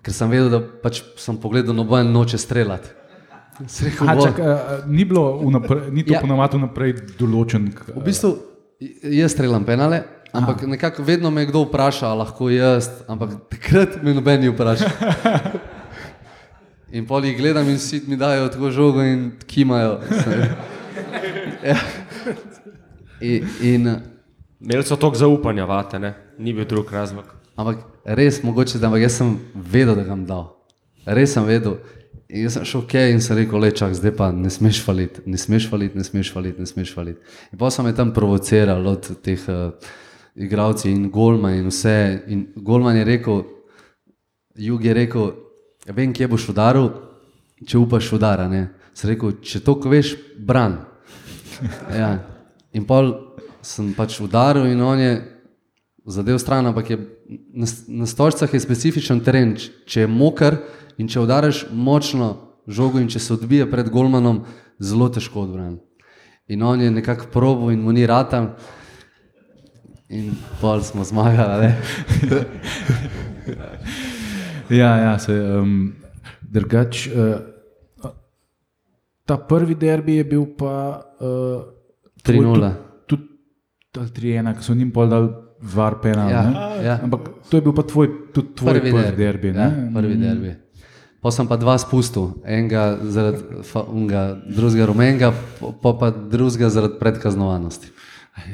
[SPEAKER 4] Ker sem vedel, da pač sem pogledal, noben noče streljati. Rekel,
[SPEAKER 2] A,
[SPEAKER 4] "Bo."
[SPEAKER 2] čak, a, ni, bilo vnaprej, ni to
[SPEAKER 4] Ja.
[SPEAKER 2] ponovadi vnaprej določen. k-
[SPEAKER 4] V bistvu jaz streljam penale, ampak Aha. nekako vedno me kdo vpraša, lahko jaz, ampak takrat me noben ni vprašal. In pol jih gledam in si mi dajo tako žogo in kimajo. Ja. In, in,
[SPEAKER 6] Imeli so toliko zaupanja, vate, ne? ni bil drug razlog.
[SPEAKER 4] ampak res mogoče, da ampak jaz sem vedel, da ga bom dal. Res sem vedel. In jaz sem šel ok in sem rekel, le čak, zdaj pa ne smeš faliti, ne smeš faliti, ne smeš faliti, ne smeš faliti. In pa sem me tam provociral od teh uh, igralcev in Golman in vse. In Golman je rekel, Jug je rekel, vem, kje boš udaril, če upaš udara. Ne? Sem rekel, če to veš, bran. Ja. In pol sem pač udaril in on je zadev stran, ampak je, na, na stolčcah je specifičen teren. Če je moker in če udariš močno žogo in če se odbije pred golmanom, zelo težko odbrani. In on je nekako probo in mu ni rata. In pol smo zmagali.
[SPEAKER 2] Ja, ja se, um, drugač. Uh, ta prvi derbi je bil pa uh,
[SPEAKER 4] 3:0.
[SPEAKER 2] Tudi tudi 3-1, ki so njim pol dal var penal.
[SPEAKER 4] Ja,
[SPEAKER 2] ne?
[SPEAKER 4] ja.
[SPEAKER 2] Ampak to je bil pa tvoj, tudi tvoj prvi, prvi derbi.
[SPEAKER 4] Ja,
[SPEAKER 2] ne?
[SPEAKER 4] prvi derbi. Pa sem pa dva spustil, enega zaradi unga, drugega rumenega, pa, pa drugega zaradi predkaznovanosti.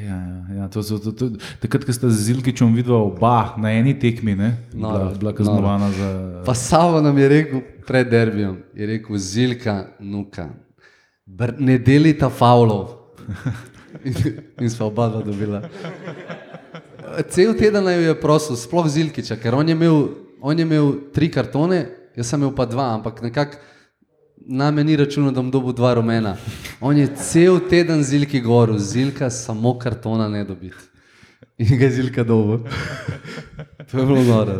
[SPEAKER 2] Ja, ja, ja, to so, to, to, takrat, ko ste z Zilkičem videla oba na eni tekmi, ne, bila,
[SPEAKER 4] Noro,
[SPEAKER 2] bila kaznovana za.
[SPEAKER 4] Pa Savo nam je rekel pred derbijem, je rekel Zilka, nuka, br, ne delita faulov. In, in sva oba dva dobila. Cel teden jo je prosil, sploh Zilkiča, ker on je imel, on je imel tri kartone, jaz sem imel pa dva, ampak nekako na meni ni računal, da bom dobil dva rumena. On je cel teden Zilki govoril, Zilka samo kartona ne dobi. In ga Zilka dobil. To je bilo noro.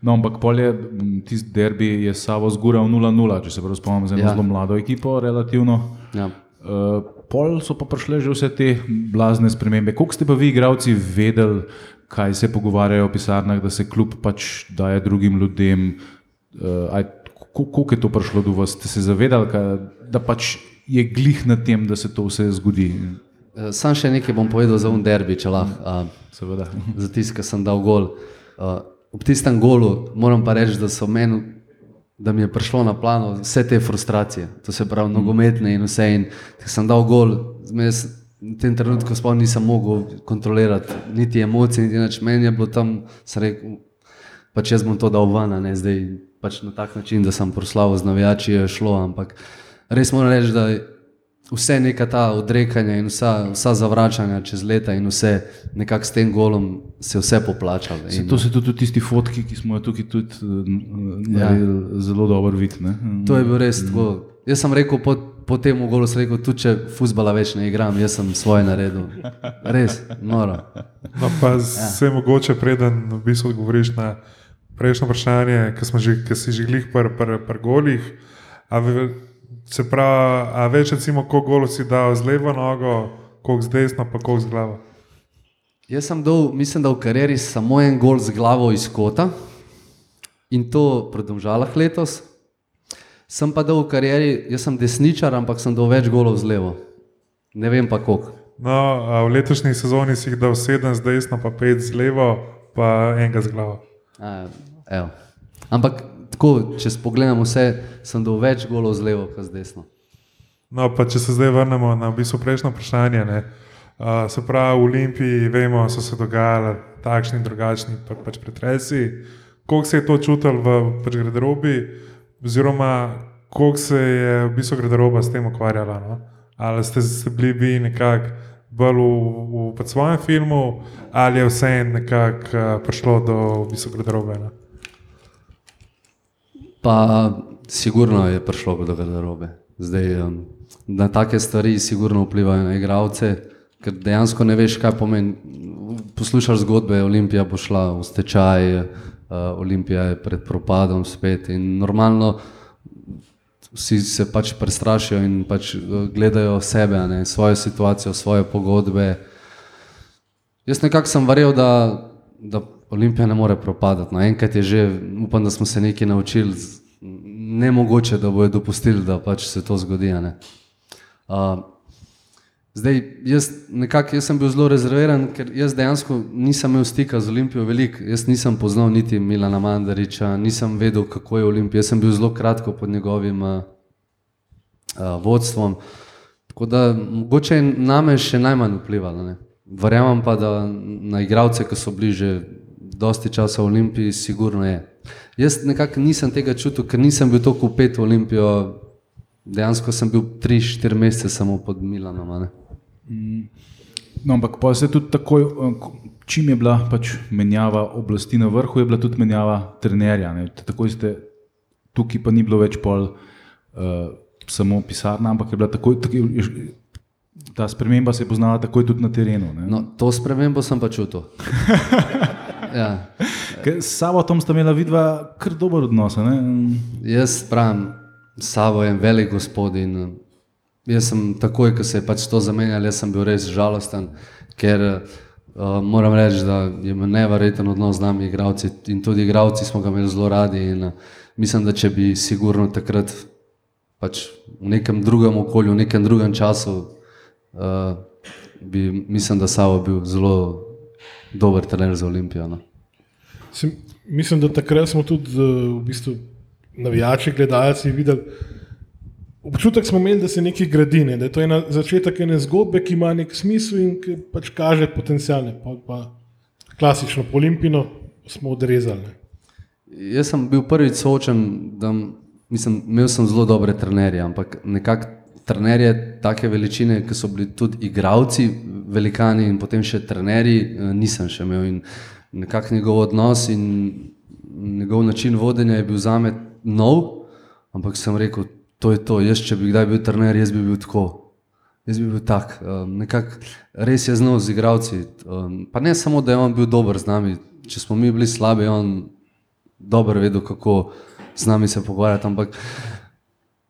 [SPEAKER 2] No, ampak pol je m, tisti derbi je Savo zgural 0-0, če se prav spomnim, za eno
[SPEAKER 4] ja.
[SPEAKER 2] zelo mlado ekipo, relativno.
[SPEAKER 4] Ja.
[SPEAKER 2] Uh, pol so pa prišle že vse te blazne spremembe. Koliko ste pa vi, igravci, vedeli, kaj se pogovarjajo v pisarnah, da se kljub pač daje drugim ljudem? Uh, aj, ko- koliko je to prišlo do vas? Ste se zavedali, ka, da pač je glih na tem, da se to vse zgodi?
[SPEAKER 4] Eh, Sam še nekaj bom povedal za un derbi, če lahko. Uh,
[SPEAKER 2] Seveda.
[SPEAKER 4] za tisto, ki sem dal gol. Uh, ob tistem golu moram pa reči, da so meni, da mi je prišlo na plano vse te frustracije, to se pravi nogometne in vse. In sem dal gol, jaz v tem trenutku sploh nisem mogel kontrolirati niti emocij, niti nič. Meni je bilo tam, sem rekel, pač jaz bom to dal ven, ne zdaj pač na tak način, da sem proslaval z navijači, je šlo, ampak res moram reči, da vse neka ta odrekanja in vsa, vsa zavračanja čez leta in vse nekako s tem golom se vse poplačalo.
[SPEAKER 2] Se,
[SPEAKER 4] In
[SPEAKER 2] to so tudi tisti fotki, ki smo jo tukaj tudi naredili, ja. zelo dobro videti.
[SPEAKER 4] To je bil res tako. Jaz sem rekel po, po tem golu, sem rekel, tudi če futbala več ne igram, jaz sem svoje naredil. Res, noro.
[SPEAKER 5] No, pa se mogoče preden v bistvu odgovoriš na prejšnjo vprašanje, ki smo že, ki si že glih par, par, par golih. Se pravi, a veš recimo, koliko golov si dal z levo nogo, koliko z desno, pa koliko z glavo.
[SPEAKER 4] Jaz sem dal, mislim, da v karieri samo en gol z glavo iz kota in to pred domžalah letos. Sem pa dal v karieri, jaz sem desničar, ampak sem dal več golov z levo. Ne vem pa koliko.
[SPEAKER 5] No, v letošnji sezoni si jih dal sedem z desno, pa pet z levo, pa enega z glavo.
[SPEAKER 4] A, evo. Ampak tako, če spogledam vse, sem dal več golov z levo, kot z desno.
[SPEAKER 5] No, pa če se zdaj vrnemo na v bistvu prejšnjo vprašanje. Ne, uh, se pravi, v Olimpiji vemo, so se dogajali takšni in drugačni pa, pač pretresi. Koliko se je to čutilo v pač garderobi, oziroma koliko se je v bistvu garderoba s tem ukvarjala? No? Ali ste, ste bili vi nekako bolj v, v pač svojem filmu, ali je vse nekako uh, prišlo do v bistvu garderobe? Ne?
[SPEAKER 4] Pa sigurno je prišlo do garderobe. Zdaj, um, na take stvari sigurno vplivajo na igralce, ker dejansko ne veš, kaj pomeni. Poslušaš zgodbe, Olimpija bo šla v stečaj, uh, Olimpija je pred propadom spet in normalno vsi se pač prestrašijo in pač uh, gledajo sebe, ne, svojo situacijo, svoje pogodbe. Jaz nekako sem verjel, da, da Olimpija ne more propadati. No, enkrat je že, upam, da smo se nekaj naučili, ne mogoče, da bojo dopustili, da pač se to zgodi. Uh, zdaj, jaz, nekak, jaz sem bil zelo rezerviran, ker jaz dejansko nisem imel stika z Olimpijo veliko. Jaz nisem poznal niti Milana Mandariča, nisem vedel, kako je Olimpija. Jaz sem bil zelo kratko pod njegovim uh, uh, vodstvom. Tako da mogoče je name še najmanj vplivalo. Ne. Verjamem pa, da na igralce, ki so bliže dosti časa v Olimpiji, sigurno je. Jaz nekako nisem tega čutil, ker nisem bil tako upet v Olimpijo. Dejansko sem bil 3-4 mesece samo pod Milanom. ne.
[SPEAKER 2] No, ampak pa se tudi takoj, eh, čim je bila pač menjava oblasti na vrhu, je bila tudi menjava trenerja. Ne. Takoj ste, tukaj pa ni bilo več pol uh, samo pisarna, ampak je bila takoj, takoj ta sprememba se je poznala takoj tudi na terenu. Ne.
[SPEAKER 4] No, to spremembo sem pa čutil. ja.
[SPEAKER 2] S Savotom sta imela vidva kar dober odnos. Ne?
[SPEAKER 4] Jaz pravim, Savo je velik gospod in eh, jaz sem takoj, ko se je pač to zamenjalo, jaz sem bil res žalosten, ker uh, moram reči, da je imel neverjeten odnos z nami, igravci in tudi igravci smo ga imeli zelo radi in uh, mislim, da če bi sigurno takrat pač v nekem drugem okolju, v nekem drugem času, uh, bi mislim, da Savo bil zelo dober trener za Olimpijo. No.
[SPEAKER 1] Sem, mislim, da takrat smo tudi uh, v bistvu navijači, gledalci videli. Občutek smo imeli, da se nekaj gradi, ne? da je to ena začetek ene zgodbe, ki ima nek smisel in ki pač kaže potencijalne. Pa, pa klasično po Olimpino smo odrezali. Ne?
[SPEAKER 4] Jaz sem bil prvič soočen, da mislim, imel sem zelo dobre trenerje, ampak nekako trenerje take veličine, ki so bili tudi igravci, velikani in potem še trenerji, eh, nisem še imel. In nekako njegov odnos in njegov način vodenja je bil zame nov, ampak sem rekel, to je to. Jaz, če bi kdaj bil trener, jaz bi bil tako. Jaz bi bil tak, um, nekako res je znal z igravci. Um, pa ne samo, da je on bil dober z nami, če smo mi bili slabi, on dobro vedel, kako z nami se pogovarjati. Ampak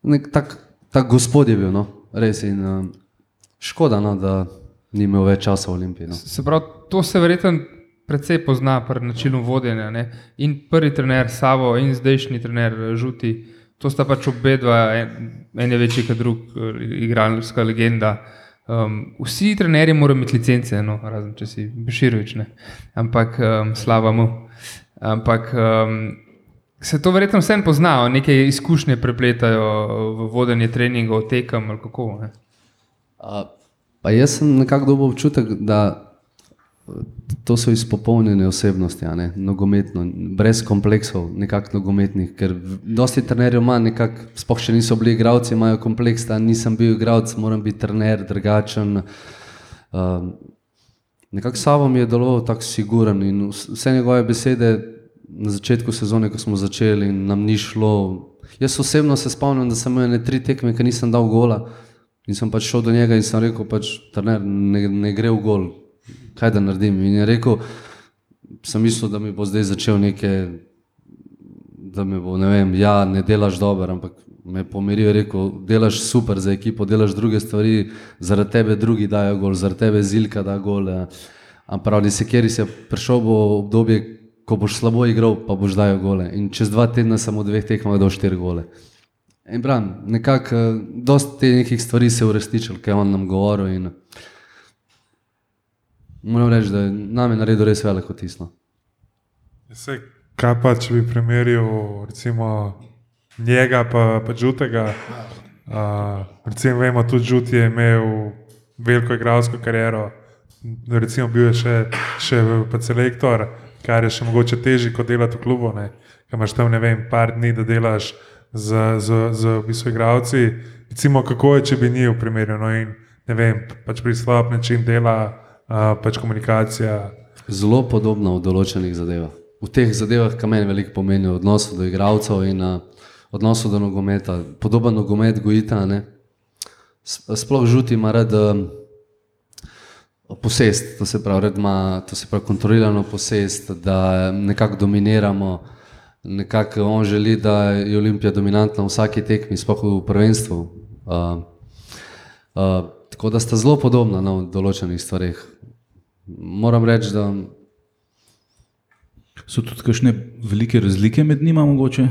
[SPEAKER 4] nek tak, tak gospod je bil, no, res. In um, škoda, no, da ni imel več časa v Olimpiji. No.
[SPEAKER 3] Se pravi, to se verjetno precej pozna pri načinu vodenja. Ne? In prvi trener Savo in zdajšnji trener eh, Žuti, to sta pač obe dva, en, en je večji kot drug, eh, igralska legenda. Um, vsi trenerji morajo imeti licence, no, razen če si Beširovič, ne. ampak um, slava mu. Ampak um, se to verjetno vsem pozna, neke izkušnje prepletajo v vodenje treningov, tekem ali kako. Ne?
[SPEAKER 4] A, Pa jaz sem nekako dobil občutek, da to so izpopolnjene osebnosti, ne, nogometno, brez kompleksov, nekako nogometnih, ker dosti trenerjev ima nekako, spoh še niso bili igravci, imajo kompleks, da nisem bil igralec, moram biti trener, drugačen. Um, nekako Savo mi je deloval tako siguren in vs- vse njegove besede na začetku sezone, ko smo začeli in nam ni šlo. Jaz osebno se spomnim, da sem imel ne tri tekme, ki nisem dal gola. In sem pač šel do njega in sem rekel, pač, ne, ne gre v gol, kaj da naredim. In je rekel, sem mislil, da mi bo zdaj začel nekaj, da mi bo, ne vem, ja, ne delaš dobro, ampak me pomiril, je rekel, delaš super za ekipo, delaš druge stvari, zaradi tebe drugi dajo gol, zaradi tebe zilka da gol. ja. Ampak pravi se, kjer si prišel bo obdobje, ko boš slabo igral, pa boš dajal gole. In čez dva tedna samo v dveh tekmah dal štiri gole. In bran, nekako, eh, dosti te nekih stvari se je uresničilo, kaj je on nam govoril. In moram reči, da je name naredil res veliko tisno.
[SPEAKER 5] Se, kaj pa, če bi primerjal recimo njega pa, pa Žutega? Uh, recimo, vemo, tudi Žut je imel veliko igralsko kariero, recimo bil je še, še selektor, kar je še mogoče težje kot delati v klubu, ne? Ker imaš tam, ne vem, par dni, da delaš z, z, z v bistvu igralci. Recimo, kako je, če bi njih primerjal, no in ne vem, pač pristop, način dela, uh, pač komunikacija.
[SPEAKER 4] Zelo podobno v določenih zadevah. V teh zadevah, ki meni veliko pomenijo, v odnosu do igralcev in uh, odnosu do nogometa. Podoben nogomet gojita. Ne? Sploh žuti ima rad um, posest, to se pravi, rad ima, to se pravi kontrolirano posest, da nekako dominiramo. Nekako on želi, da je Olimpija dominantna v vsaki tekmi, sploh v prvenstvu. Uh, uh, tako da sta zelo podobna no, v določenih stvareh. Moram reči, da
[SPEAKER 2] So tudi kakšne velike razlike med njima mogoče?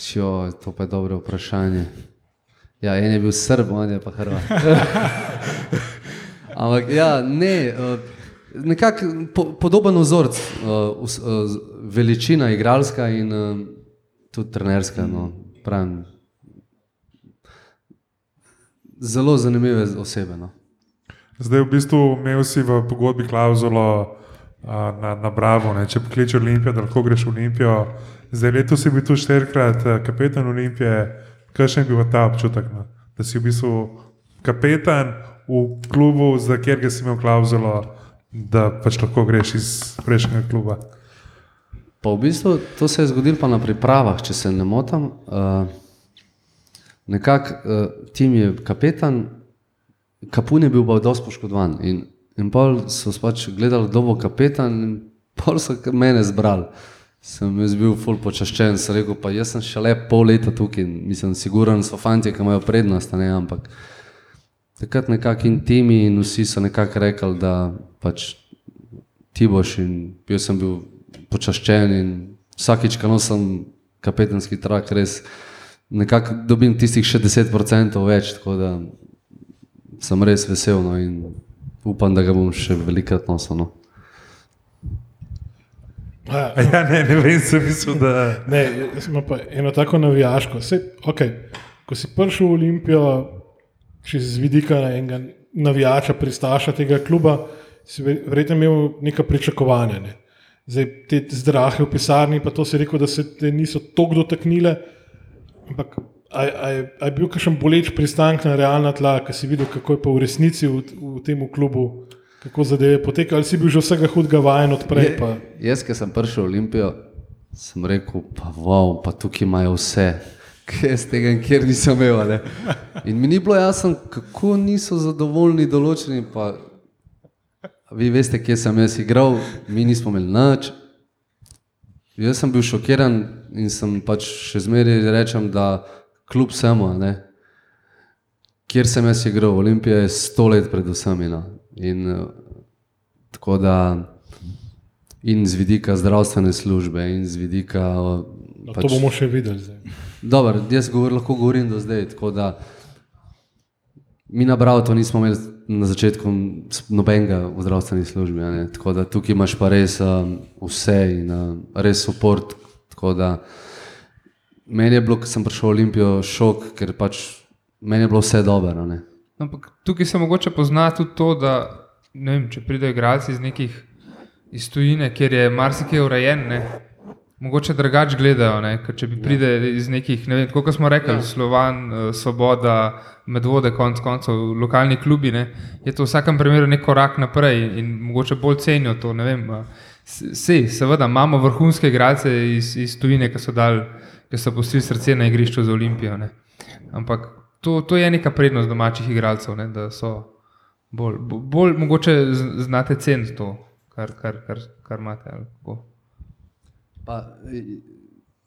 [SPEAKER 4] Šo, to pa je dobro vprašanje. Ja, en je bil Srb, on je pa Hrvat. Ampak ja, ne, eh, nekako po, podoben vzorc, eh, vs- eh, z- veličina igralska in eh, tudi trenerska. No, pravim. Zelo zanimive osebe. No.
[SPEAKER 5] Zdaj, v bistvu, imel si v pogodbi klauzulo a, na, na Bravo, ne? če pokliče Olimpijo, da lahko greš v Olimpijo. Zdaj, letos si bil tu štirikrat eh, kapetan Olimpije. Kakšen je bil ta občutek, no? da si v bistvu kapetan v klubu, za katerega si imel klauzulo, da pač lahko greš iz prejšnjega kluba?
[SPEAKER 4] Pa v bistvu to se je zgodilo pa na pripravah, če se ne motim. Uh, Nekako uh, tim je kapetan, Kapun je bil pa dosti poškodovan. In, in pol so pač gledali, kdo bo kapetan, in pol so mene zbrali. Sem jaz bil ful počaščen, sem rekel, pa jaz sem šele pol leta tukaj, in mislim, siguren so fanti, ki imajo prednost, ne, ampak takrat nekako in timi in vsi so nekako rekli, da pač ti boš in jaz sem bil počaščen in vsakič, ko nosim kapetanski trak, res nekako dobim tistih še 10% več, tako da sem res vesel no, in upam, da ga bom še velikrat nosil. No.
[SPEAKER 1] Ja,
[SPEAKER 5] A Ja, ne, ne vem, sem mislil, da.
[SPEAKER 1] Ne, jaz imam pa eno tako navijaško. Sej, okay, ko si prišel v Olimpijo, če z vidika enega navijača, pristaša tega kluba, si ve- verjetno imel neka pričakovanja. Ne. Zdaj, te zdrahe v pisarni, pa to si rekel, da se te niso tako dotaknile. Ampak je, je bil kakšen boleč pristanek na realna tla, ki si videl, kako je pa v resnici v, v tem klubu, kako zadeve potekajo, ali si bil že vsega hudega vajen odprej. Pa,
[SPEAKER 4] Jaz, ki sem prišel v Olimpijo, sem rekel, pa wow, pa tukaj imajo vse. Kaj z tega, kjer nisem imel. ne. In mi ni bilo jasno, kako niso zadovoljni določeni. Pa, vi veste, kje sem jaz igral, mi nismo imeli nič. Jaz sem bil šokiran in sem pač še zmeraj rečem, da kljub vsemu, kjer sem jaz igral, Olimpija je sto let pred vsemi. No. In tako da in z vidika zdravstvene službe, in z vidika.
[SPEAKER 1] no, to bomo še videli. Zdaj.
[SPEAKER 4] Dobro, jaz govor, lahko govorim do zdaj. tako da Mi na Bravo nismo imeli na začetku nobenega v zdravstveni službi. ne. Tako da tukaj imaš pa res um, vse in uh, res da meni je bilo, ko sem prišel v Olimpijo, šok, ker pač meni je bilo vse dobro. ne.
[SPEAKER 3] Ampak tukaj se mogoče pozna tudi to, da vem, če pridejo igralci iz nekih iz tujine, kjer je marsikaj urejen, ne, mogoče drugače gledajo. Ne, ker če bi pride iz nekih, ne vem, kot smo rekli, ja. Slovan, eh, Svoboda, Medvode, konc koncev, lokalni klubi, ne, je to v vsakem primeru nek korak naprej in, mogoče bolj cenijo to. eh, sej, seveda imamo vrhunske igralce iz, iz tujine, ki so, dal, ki so pustili srce na igrišču za Olimpijo. Ne. Ampak to, to je neka prednost domačih igralcev, ne, da so bolj, bo- bolj mogoče znate ceniti to, kar, kar, kar, kar imate. ali kako.
[SPEAKER 4] Pa, i-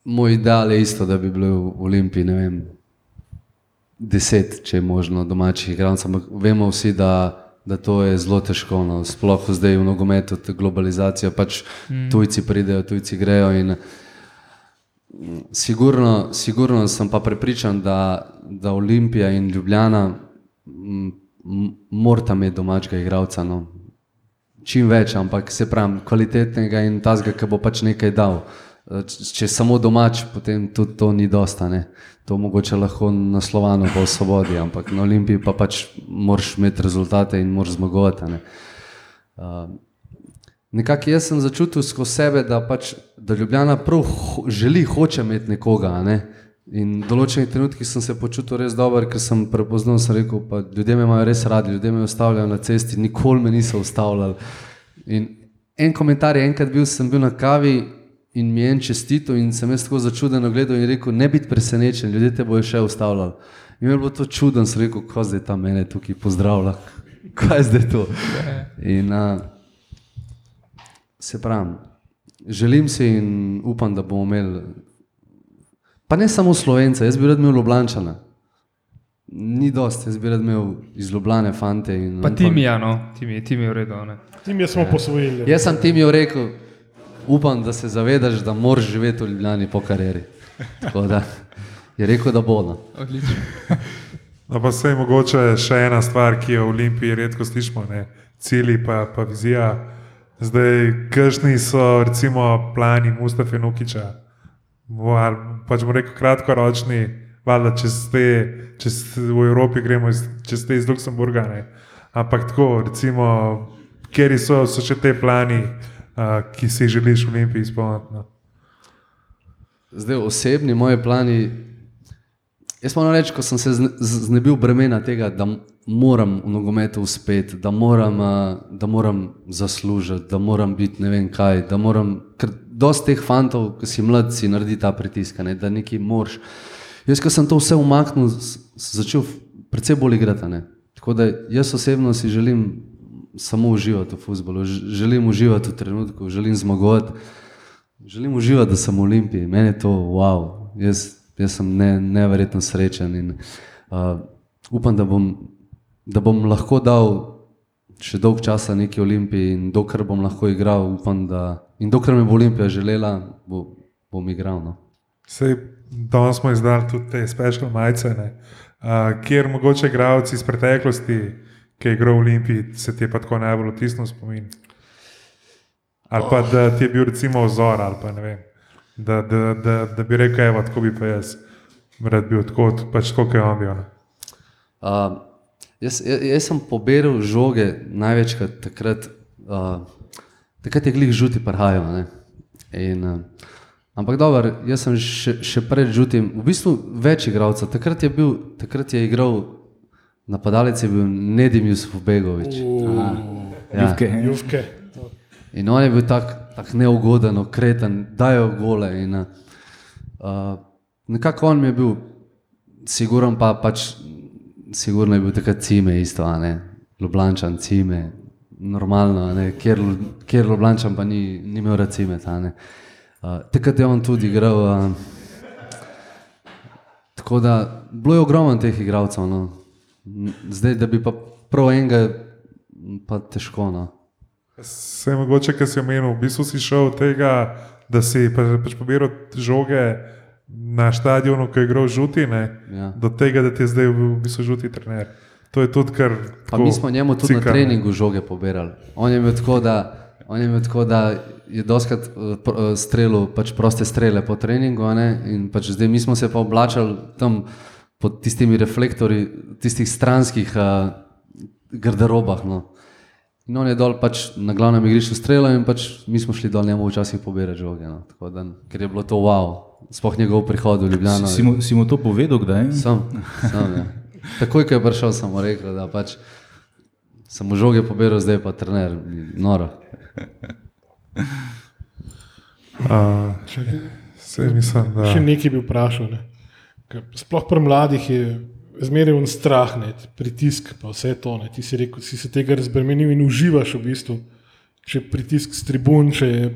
[SPEAKER 4] moj ideal je isto, da bi bilo v Olimpiji, ne vem, deset, če je možno, domačih igralcev, ampak vemo vsi, da, da to je zelo težko. No. Sploh zdaj v nogometu, globalizacija, pač mm. tujci pridejo, tujci grejo. In, sigurno, sigurno sem pa prepričan, da, da Olimpija in Ljubljana morata imeti domačega igralca. No. Čim več, ampak se pravi, kvalitetnega in tazga, ki bo pač nekaj dal. Eh, Če samo domač, potem tudi to ni dosta. Ne? To mogoče lahko naslovano po svobodi, ampak na Olimpiji pa pač moraš imeti rezultate in moraš zmagovati. ne. Uh, Nekako jaz sem začutil skozi sebe, da, pač, da Ljubljana prav ho, želi, hoče imeti nekoga. Ne? In v določenih trenutkih sem se počutil res dobro, ker sem prepoznal, sem rekel, pa ljudje me imajo res radi, ljudje me ustavljajo na cesti, nikoli me niso ustavljali. In en komentar je enkrat bil, sem bil na kavi in mi je en čestito in sem jaz tako začudeno gledal in rekel, ne biti presenečen, ljudje te bojo še ustavljali. In mi je bilo to čudno, sem rekel, ko zdaj ta mene tukaj pozdravlja, kaj je zdaj to. In uh, se pravim, želim si in upam, da bomo imeli, pa ne samo Slovence, jaz bi rad imel Ljubljančana. Ni dosti, jaz bi rad imel iz Ljubljane fante. In
[SPEAKER 3] Pa
[SPEAKER 4] upam-
[SPEAKER 3] Timija, no, Timi, Timi je v redu. Ne.
[SPEAKER 1] Tim je smo posvojili.
[SPEAKER 4] Jaz sem Timijo rekel, upam, da se zavedaš, da moraš živeti v Ljubljani po karieri. Tako da je rekel, da bo. No.
[SPEAKER 3] Odlično.
[SPEAKER 5] No, pa se je mogoče še ena stvar, ki jo v Olimpiji redko slišimo, ne? cilji pa, pa vizija. Zdaj, kakšni so recimo plani Mustafa Nukiča, ali pač bomo rekel kratkoročni, valjda čez te, čez v Evropi gremo iz, čez te iz Luksemburga, ne? ampak tako, recimo, kjer so, so še te plani, uh, ki si jih želiš v Olimpiji izpolniti. No?
[SPEAKER 4] Zdaj, osebni moji plani. Jaz moram reči, ko sem se znebil bremena tega, da moram v nogometu uspeti, da moram, da moram zaslužiti, da moram biti ne vem kaj, da moram, ker dosti teh fantov, ki si mlad, si naredi ta pritisk, ne, da nekaj moraš. Jaz, ko sem to vse umaknil, sem začel precej bolj igrati. ne. Tako da jaz osebno si želim samo uživati v futbolu, želim uživati v trenutku, želim zmagovati. Želim uživati, da sem v Olimpiji, meni je to wow, jaz, jaz sem ne, neverjetno srečen in uh, upam, da bom, da bom lahko dal še dolg časa neki Olimpiji in dokler bom lahko igral, upam, da in dokler me bo Olimpija želela, bo, bom igral. No.
[SPEAKER 5] Sej, danes smo izdali tudi te special majice, uh, kjer mogoče igralci iz preteklosti, ki je igral v Olimpiji, se ti je pa tako najbolj otisnil spomin. Ali pa da ti je bil recimo vzor, ali pa ne vem. Da, da, da, da bi rekel, evo, tako bi pa jaz rad bil, tako pač kot je on bil.
[SPEAKER 4] Uh, jaz, jaz, sem poberal žoge največkrat takrat, uh, takrat je glih žuti prhajajo. ne. In, uh, ampak dobro, jaz sem še, še pred žutim, v bistvu več igralcev. Takrat je, bil, takrat je igral napadalec, je bil Nedim Jusuf Begovič. Ja.
[SPEAKER 2] Ljubke.
[SPEAKER 1] Juvke.
[SPEAKER 4] In on je bil tako tak neugoden, okreten, dajo gole. In, uh, nekako on mi je bil, siguren pa pač, sigurno je bil takrat cime isto, ne, Ljubljančan cime, normalno, ne, kjer, kjer Ljubljančan pa ni, ni imel rad cime. Uh, takrat je on tudi igral. Uh, tako da, bilo je ogromno teh igralcev. No. Zdaj, da bi pa prav enega, pa težko. No.
[SPEAKER 5] Se mogoče, ker si omenil, v bistvu si šel od tega, da si pa, pač pobiral žoge na stadionu, ko je igral žuti, ne,
[SPEAKER 4] Ja.
[SPEAKER 5] do tega, da ti je zdaj v bistvu žuti trener. To je tudi kar.
[SPEAKER 4] Pa mi smo njemu tudi na
[SPEAKER 5] cikano.
[SPEAKER 4] treningu žoge pobirali. On je imel tako, da, on je, imel tako, da je doskrat pr, uh, strelil pač proste strele po treningu, ne, in pač zdaj mi smo se pa oblačali tam pod tistimi reflektorji, tistih stranskih uh, garderobah. No. In on je dol pač na glavnem igrišču streljal in pač mi smo šli dol njemu včasih pobirati žoge. No. Tako Da, ker je bilo to wow, spoh njegov prihod v Ljubljano.
[SPEAKER 2] Si, mu, si mu to povedal, kdaj?
[SPEAKER 4] Sam, sam ja. Takoj, ko je prišel, sem mu rekel, da pač sem mu žoge pobiral, zdaj pa trener. Noro.
[SPEAKER 5] Uh, se mislim, da.
[SPEAKER 1] Še nekaj bi vprašal. Ne. Ker Sploh pri mladih je zmeraj un strah, ne, pritisk, pa vse to. Ne. Ti si, rekel, si se tega razbremenil in uživaš v bistvu. Če je pritisk z tribun, če, je,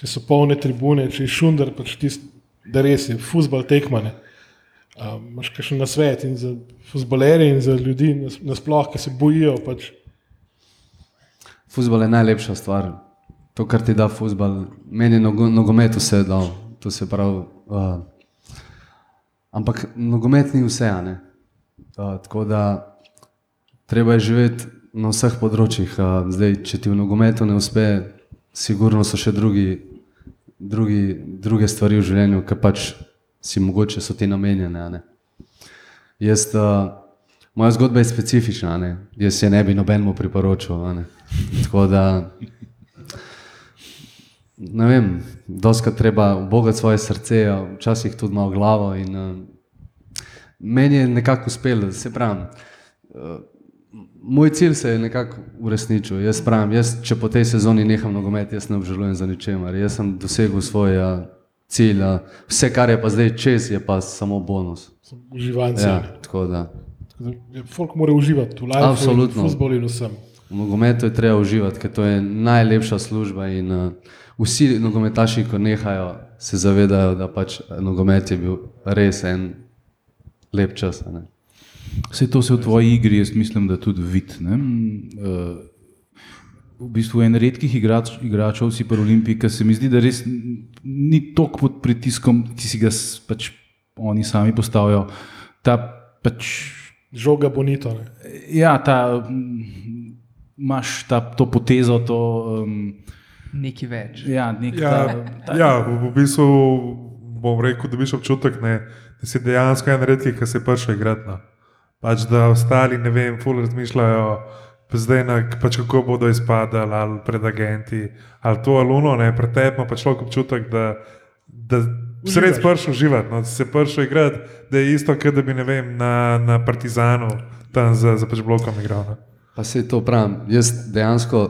[SPEAKER 1] če so polne tribune, če je šundar, pač tist, da res je futbal tekmane. Um, Máš kakšen nasvet in za futbalerje in za ljudi nas- nasploh, ki se bojijo. Pač,
[SPEAKER 4] Fuzbol je najlepša stvar. To, kar ti da fuzbol, meni je nogo, nogomet vse dal. To se pravi. Uh, ampak nogomet ni vse, ne. Uh, tako da treba je živeti na vseh področjih. Uh, zdaj, če ti v nogometu ne uspe, sigurno so še drugi, drugi, druge stvari v življenju, ki pač si mogoče so ti namenjene. Jaz, uh, moja zgodba je specifična, ne. jaz se ne bi nobenemu priporočil. Tako da, ne vem, doska treba obogati svoje srce, včasih tudi malo glavo. In, uh, meni je nekako uspelo, se pravi. Uh, moj cilj se je nekako uresničil. Jaz pravim, jaz, če po tej sezoni neham nogomet, jaz ne obžalujem za ničemer. Jaz sem dosegel svoj a, cilj. A, vse, kar je pa zdaj čez, je pa samo bonus.
[SPEAKER 1] Uživanci.
[SPEAKER 4] Ja,
[SPEAKER 1] Ja.
[SPEAKER 4] tako da.
[SPEAKER 1] Folk mora uživati v live,
[SPEAKER 4] Absolutno.
[SPEAKER 1] v futbolu in vsem.
[SPEAKER 4] V nogometu je treba uživati, ker to je najlepša služba. In, uh, vsi nogometaši, ko nehajo, se zavedajo, da pač nogomet je bil res en lep čas. Ne?
[SPEAKER 2] Vse to se v tvoji igri, jaz mislim, da tudi vidi. ne. Uh, V bistvu en redkih igrač, igračev si pri Olimpiji, ki se mi zdi, da res ni toliko pod pritiskom, ki si ga pač oni sami postavijo. Ta pač,
[SPEAKER 1] Žoga bonito. Ne.
[SPEAKER 2] ja, ta, mm, imaš ta, to potezo, to. Um,
[SPEAKER 3] Nekaj več.
[SPEAKER 2] ja, nek
[SPEAKER 5] Ja,
[SPEAKER 2] ta,
[SPEAKER 5] ja, v v bistvu bom rekel, da biš občutek, ne, da si dejansko en redkih, ki se prši igrati. No. Pač da ostali, ne vem, ful razmišljajo, pa zdaj na, pač kako bodo izpadali, ali pred agenti, ali to ali ono, ne, pred tebi ima pač človek občutek, da, da se res prši uživati, no, da se prši igrati, da je isto, kot da bi, ne vem, na, na Partizanu tam za, za pač blokom igral. Ne.
[SPEAKER 4] Pa se to pravim, jaz dejansko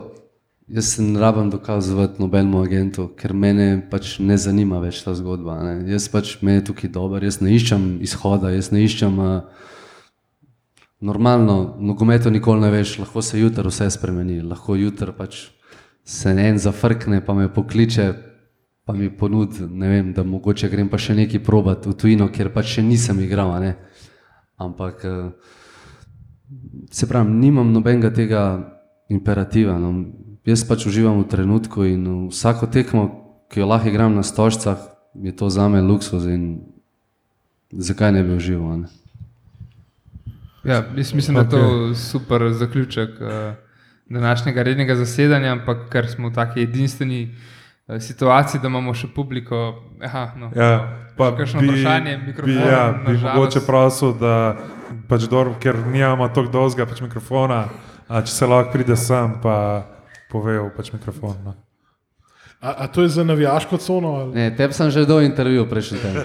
[SPEAKER 4] jaz se ne rabim dokazovati nobenemu agentu, ker mene pač ne zanima več ta zgodba. Ne. Jaz pač me je tukaj dober, jaz ne iščem izhoda, jaz ne iščem. Uh, Normalno, v nogometu nikoli ne veš, lahko se jutri vse spremeni, lahko jutri pač se en zafrkne, pa me pokliče, pa mi ponudi, ne vem, da mogoče grem pa še nekaj probat v tujino, kjer pač še nisem igral. Ampak eh, se pravi, nimam nobenega tega imperativa. No. Jaz pač uživam v trenutku in vsako tekmo, ki jo lahko igram na stožcah, je to za me luksus in zakaj ne bi užival. Ne?
[SPEAKER 3] Ja, jaz mislim, da je to super zaključek uh, današnjega rednega zasedanja, ampak ker smo v taki edinstveni uh, situaciji, da imamo še publiko. Aha, no.
[SPEAKER 5] Ja, pa
[SPEAKER 3] Kakšno vprašanje, mikrofon,
[SPEAKER 5] Bi, ja, bi
[SPEAKER 3] na žalost.
[SPEAKER 5] mogoče prosil, da pač dor, ker nimamo tako dolgega pač mikrofona, a če se lahko pride sem, pa povejo pač mikrofon. No.
[SPEAKER 1] A, a to je za navijaško cono? Ali?
[SPEAKER 4] Ne, tebi sem že dal intervju prejšnji teden.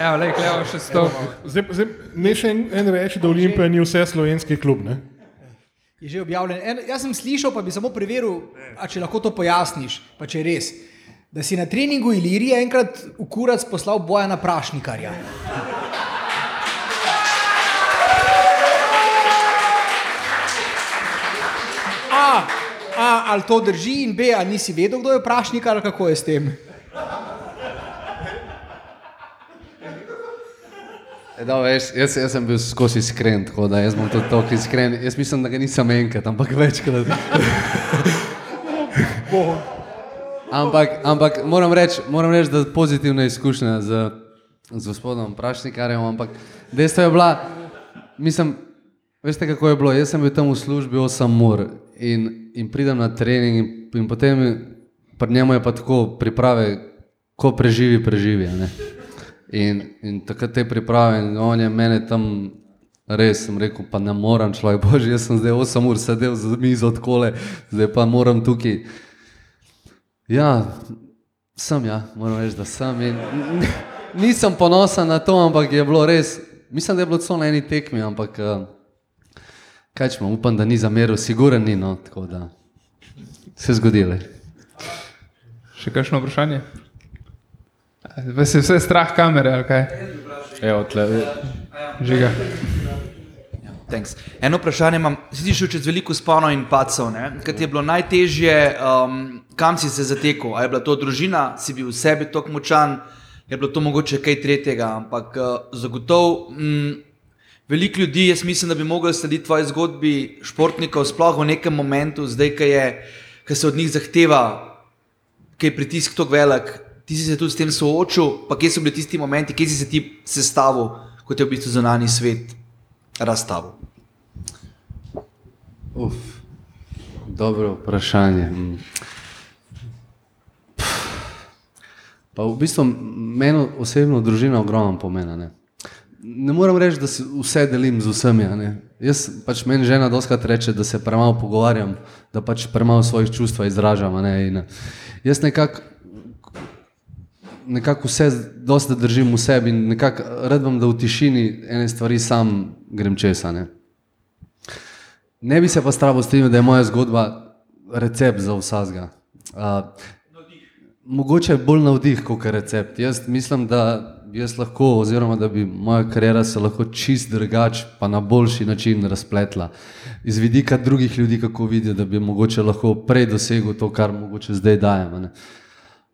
[SPEAKER 3] Evo, lej, klevo še sto.
[SPEAKER 1] Zdaj, zdaj, ne še en, en reči, da Olimpija ni vse slovenski klub. Ne?
[SPEAKER 7] Je že objavljen. En, jaz sem slišal, pa bi samo preveril, a če lahko to pojasniš, pa če je res. Da si na treningu Ilirije enkrat v kurac poslal boja na prašnikarja. A, ali to drži in B, ali nisi vedel, kdo je prašnikar, ali kako je s tem?
[SPEAKER 4] E, da, veš, jaz, jaz sem bil skozi iskren, tako da jaz bom tudi tako iskren. Jaz mislim, da ga nisem enkrat, ampak večkrat. ampak, ampak moram reči, reči, da je pozitivna izkušnja z, z gospodom Prašnikarjem, ampak dejstvo je bila, mislim, veste kako je bilo, jaz sem bil tam v službi 8 ur in, in pridem na trening in, in potem pri njemu je pa tako priprave, ko preživi, preživi. In, in takrat te priprave, in on je mene tam res, sem rekel, pa ne morem, človek božji, jaz sem zdaj 8 ur sedel za mizo odkole, zdaj pa moram tukaj. Ja, sem ja, moram reči, da sem. In, nisem ponosen na to, ampak je bilo res, mislim, da je bilo celo na eni tekmi, ampak uh, kaj če upam, da ni zameril, siguren ni, no, tako da se zgodile.
[SPEAKER 3] Še kakšno vprašanje? Vas je vse strah kamere, ali kaj?
[SPEAKER 2] evo, tle,
[SPEAKER 3] Žiga.
[SPEAKER 8] Thanks. Eno vprašanje imam. Si ti šel čez veliko sponov in pacov, kaj ti je bilo najtežje, um, kam si se zatekel? A je bila to družina, si bil v sebi tako močan, je bilo to mogoče kaj tretjega, ampak uh, zagotovo mm, veliko ljudi, jaz mislim, da bi mogli slediti tvoji zgodbi športnikov, sploh v nekem momentu, zdaj, ko je, ko se od njih zahteva, ki je pritisk tako velik, ti si se tudi s tem soočil, pa kje so bili tisti momenti, kje si se ti sestavil, kot je v bistvu zunani svet razstavil.
[SPEAKER 4] Uf, dobro vprašanje. Mm. Pa v bistvu meni osebno družina ogromno pomeni. Ne? Ne morem reči, da vse delim z vsemi. Jaz pač meni žena doskrat reče, da se premalo pogovarjam, da pač premalo svojih čustev izražam. Ne? In, eh, jaz nekako nekako vse dosta držim v sebi in nekako rad vam, da v tišini ene stvari sam grem česa. Ne? Ne bi se pa stravo strinjal, da je moja zgodba recept za vsazga. Uh, mogoče bolj navdih kot recept. Jaz mislim, da bi jaz lahko, oziroma da bi moja karijera se lahko čist drugače, pa na boljši način razpletla. Iz vidika drugih ljudi, kako vidijo, da bi mogoče lahko prej dosegel to, kar mogoče zdaj dajem. Ne?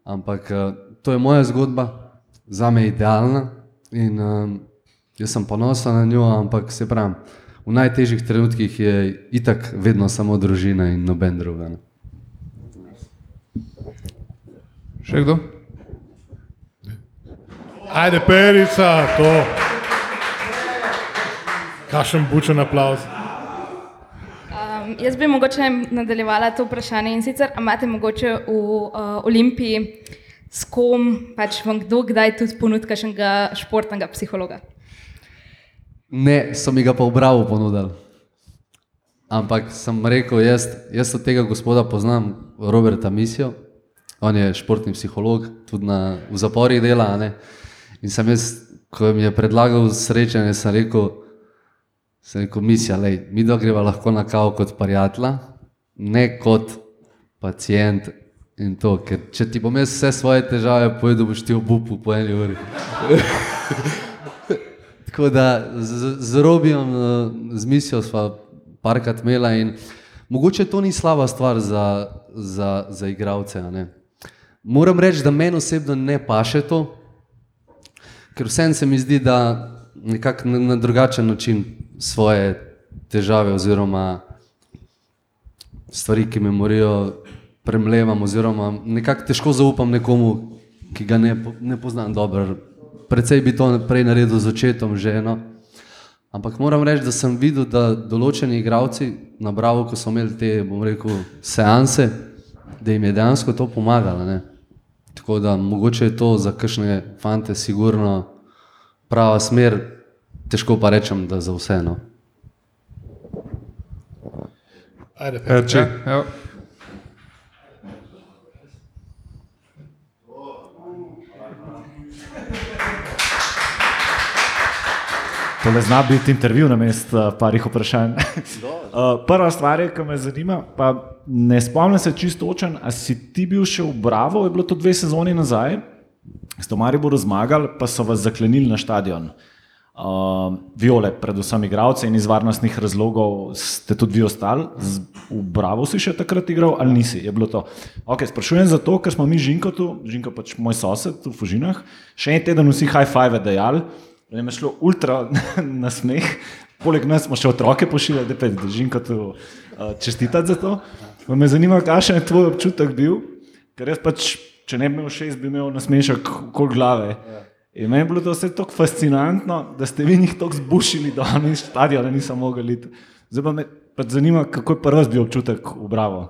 [SPEAKER 4] Ampak uh, to je moja zgodba, za me idealna in uh, jaz sem ponosen na njo, ampak se pravim, v najtežjih trenutkih je itak vedno samo družina in noben drug. ne.
[SPEAKER 3] Še kdo?
[SPEAKER 1] Ajde, perica, to. Kašem bučen aplauz.
[SPEAKER 9] Um, jaz bi mogoče nadaljevala to vprašanje in sicer, imate mogoče v uh, Olimpiji s kom, pač vam kdo kdaj tudi ponudka kakšnega športnega psihologa?
[SPEAKER 4] Ne, so mi ga pa v Bravo ponudili. Ampak sem rekel, jaz, jaz od tega gospoda poznam Roberta Misijo, on je športni psiholog, tudi na, v zaporih dela. a ne. In sem jaz, ko mi je predlagal srečanje, sem rekel, sem rekel misija, lej, mi dva greva lahko na kav kot prijatelja, ne kot pacijent. In to, ker če ti bom jaz vse svoje težave povedal, boš ti obupu po eni uri. Tako da z, z- Robijem, eh, z mislijo sva parkrat imela in mogoče to ni slaba stvar za, za, za igralce. Moram reči, da meni osebno ne paše to, ker vsem se mi zdi, da nekako na, na drugačen način svoje težave oziroma stvari, ki me morijo, premlevam oziroma nekako težko zaupam nekomu, ki ga ne, ne poznam dobro. Predvsej bi to prej naredil z očetom, ženo. Ampak moram reči, da sem videl, da določeni igravci na Bravo, ko so imeli te, bom rekel, seanse, da jim je dejansko to pomagalo. Ne? Tako da mogoče je to za kakšne fante sigurno prava smer, težko pa rečem, da za vse. No.
[SPEAKER 1] Ajde, perica.
[SPEAKER 5] Erči,
[SPEAKER 3] Ja.
[SPEAKER 10] Tole zna biti intervju na mestu parih vprašanj. Uh, prva stvar, je, ki me zanima, pa ne spomnim se čisto točen, a si ti bil še v Bravo, je bilo to dve sezoni nazaj, ste v Mariboru zmagali, pa so vas zaklenili na stadion. Uh, viole, predvsem igralce in iz varnostnih razlogov ste tudi vi ostali. Z- V Bravo si še takrat igral ali nisi? Je bilo to. Okay, sprašujem zato, ker smo mi Žinko tu, Žinko pač moj sosed v Fužinah, še en teden vsi high five dejali, da je šlo ultra na smeh. Poleg nas smo še otroke pošiljali, da je Žinko tu uh, čestitati za to. Pa me zanima, kakšen je tvoj občutek bil, ker jaz pač, če ne bi imel šest, bi imel nasmešek okoli glave. In meni je bilo to vse tako fascinantno, da ste vi njih tako zbušili, da oni iz stadiona niso mogli iti. Zdaj pa me pač zanima, kako je prvi bil občutek v Bravo.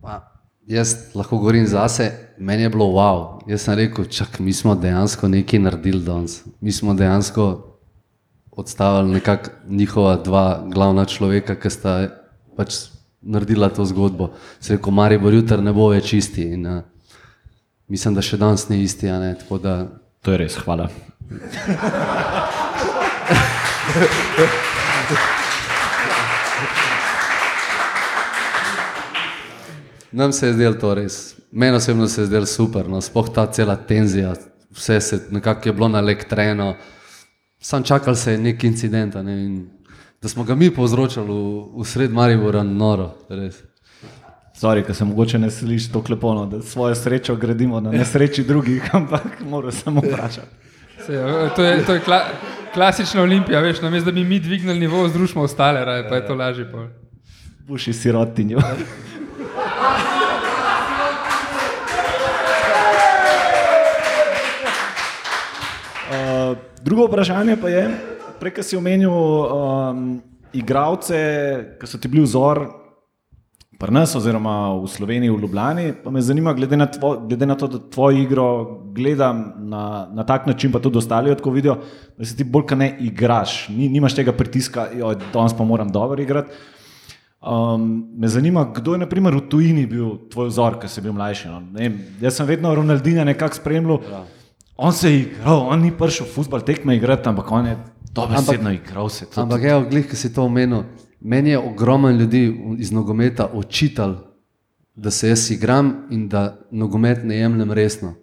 [SPEAKER 4] Pa, jaz lahko govorim zase, meni je bilo wow. Jaz sem rekel, čak, mi smo dejansko nekaj naredili danes. Mi smo dejansko odstavili nekako njihova dva glavna človeka, ki sta pač naredila to zgodbo. Se rekel, Maribor jutri ne bo več isti. In, uh, mislim, da še danes ni isti. a ne, tako Da,
[SPEAKER 10] To je res, hvala.
[SPEAKER 4] Nam se je zdelo to res, meni osebno se je zdelo super, no, sploh ta cela tenzija, vse se nekako je bilo naelektreno, sam čakal se je neki incident, ne, in da smo ga mi povzročali v, v sred Maribora, noro, res.
[SPEAKER 10] Sorry, ker se mogoče ne sliši tako lepo, no, da svojo srečo gradimo na nesreči drugih, ampak moram samo vprašati.
[SPEAKER 3] Se, ja, to je, to je kla, klasična olimpija, veš, namesto da bi mi dvignili nivo, združimo ostale, raje, pa je to lažje. pol.
[SPEAKER 10] Buši sirotinjo. drugo vprašanje pa je, prej si omenil um, igralce, ki so ti bili vzor pri nas, oziroma v Sloveniji, v Ljubljani. Pa me zanima, glede na, tvo, glede na to, da tvojo igro gledam na, na tak način, pa tudi ostali tako vidijo, da si ti bolj kot ne igraš, Ni, nimaš tega pritiska, da danes pa moram dobro igrati. Um, me zanima, kdo je naprimer, v tujini bil tvoj vzor, ki si bil mlajši. No? Vem, Jaz sem vedno Ronaldinja nekako spremljal. Ja. On se je igral, on ni prišel v futbol tekme igrati, ampak on je dobesedno igral se. To,
[SPEAKER 4] Ampak, evo, glih, ki si to omenil, Meni je ogromno ljudi iz nogometa očital, da se jaz igram in da nogomet ne jemljem resno.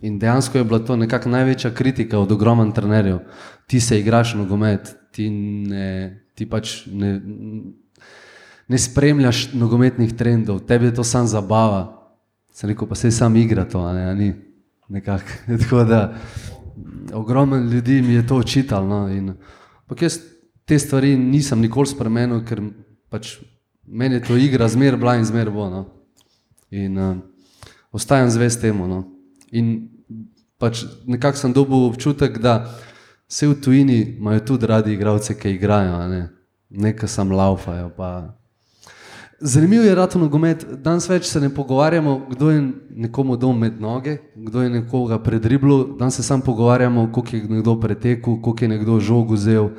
[SPEAKER 4] In dejansko je bila to nekako največja kritika od ogromnih trenerjev. Ti se igraš nogomet, ti, ne, ti pač ne, ne spremljaš nogometnih trendov, tebi je to samo zabava. Sem rekel, pa se sam igra to, a ne, a ni. Nekako. Tako da ogromno ljudi mi je to očitalo. No, in, ampak jaz te stvari nisem nikoli spremenil, ker pač meni je to igra, zmer bila in zmer bo. No. In uh, ostajam zvest temu. No. In pač nekako sem dobil občutek, da vse v tujini imajo tudi radi igralce, ki igrajo, a ne, nekaj sam laufajo. Pa. Zanimivo je, je nogomet. Danes več se ne pogovarjamo, kdo je nekomu dal med noge, kdo je nekoga predriblil. Danes se samo pogovarjamo, koliko je nekdo pretekel, koliko je nekdo žog vzel.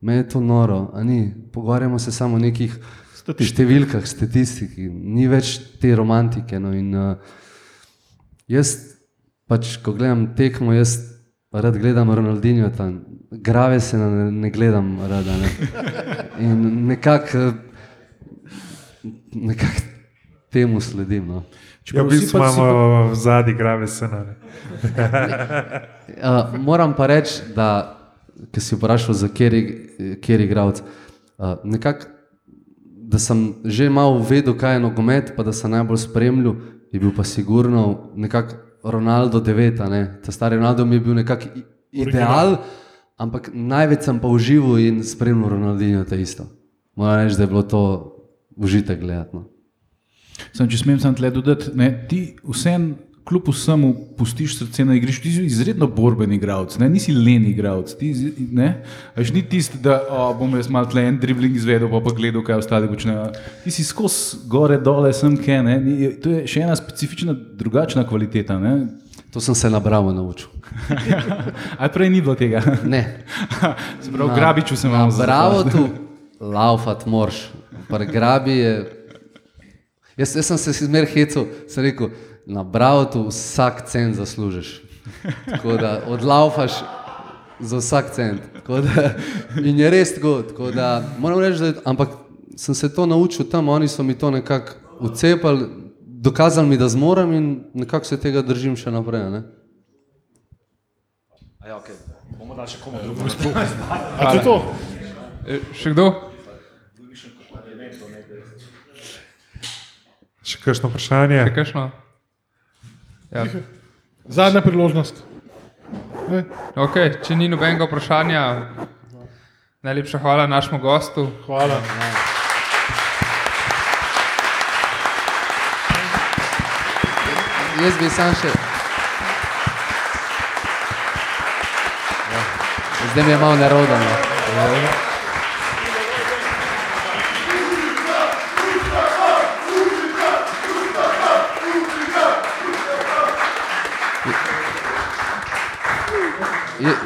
[SPEAKER 4] Meni je to noro, a ni. Pogovarjamo se samo o nekih številkah, statistiki, ni več te romantike. No, in, uh, jaz, pač, ko gledam tekmo, jaz rad gledam Ronaldinho tam, grave se ne, ne gledam rada. Ne. In nekako nekak temu sledim. No.
[SPEAKER 5] Ja, v bistvu imamo v zadnji grave scenarij.
[SPEAKER 4] Uh, moram pa reči, da ki si vprašal, za kjer je igralec. Uh, nekako, da sem že malo vedel, kaj je nogomet, pa da sem najbolj spremljal, je bil pa sigurno nekako Ronaldo 9. Ne? Ta stari Ronaldo mi je bil nekako ideal, ampak največ sem pa užival in spremljal Ronaldinho ta isto. Moram reči, da je bilo to užitek gledati. No.
[SPEAKER 2] Sam, če smem samo tle dodati, ne, ti vsem, kljub vsemu, pustiš srce na igrišču, ti si izredno borben igralec, nisi len igralec. Veš, ni tisti, da o, bom jaz malo tle en dribling izvedel, pa pa gledal, kaj ostali počnejo. Ti si skozi gore, dole, sem kaj, ne, ni, to je še ena specifična, drugačna kvaliteta. Ne.
[SPEAKER 4] To sem se na bravo naučil.
[SPEAKER 2] Ali prej ni bilo tega?
[SPEAKER 4] Ne.
[SPEAKER 2] Se pravi, grabiču sem vam
[SPEAKER 4] Bravo tu, laufat moraš. Pri grabi je. Jaz, jaz sem se zmer hecel, sem rekel, na bravo tu vsak cent zaslužiš. Tako da odlaufaš za vsak cent. Tako Da, in je res tako. tako da, moram reči, da ampak sem se to naučil tam, oni so mi to nekako ucepali, dokazali mi, da zmorem in nekako se tega držim še naprej. a Ne?
[SPEAKER 8] Ja, okay.
[SPEAKER 1] A to je to?
[SPEAKER 3] E, Še kdo?
[SPEAKER 5] Še kakšno vprašanje?
[SPEAKER 3] Še kakšno? Ja.
[SPEAKER 1] Zadnja priložnost. Ne?
[SPEAKER 3] Okay, če ni nobenega vprašanja, najlepša hvala našemu gostu.
[SPEAKER 1] Hvala.
[SPEAKER 4] Jaz bi sam še. Ja. Zdaj mi je malo nerodno. Je-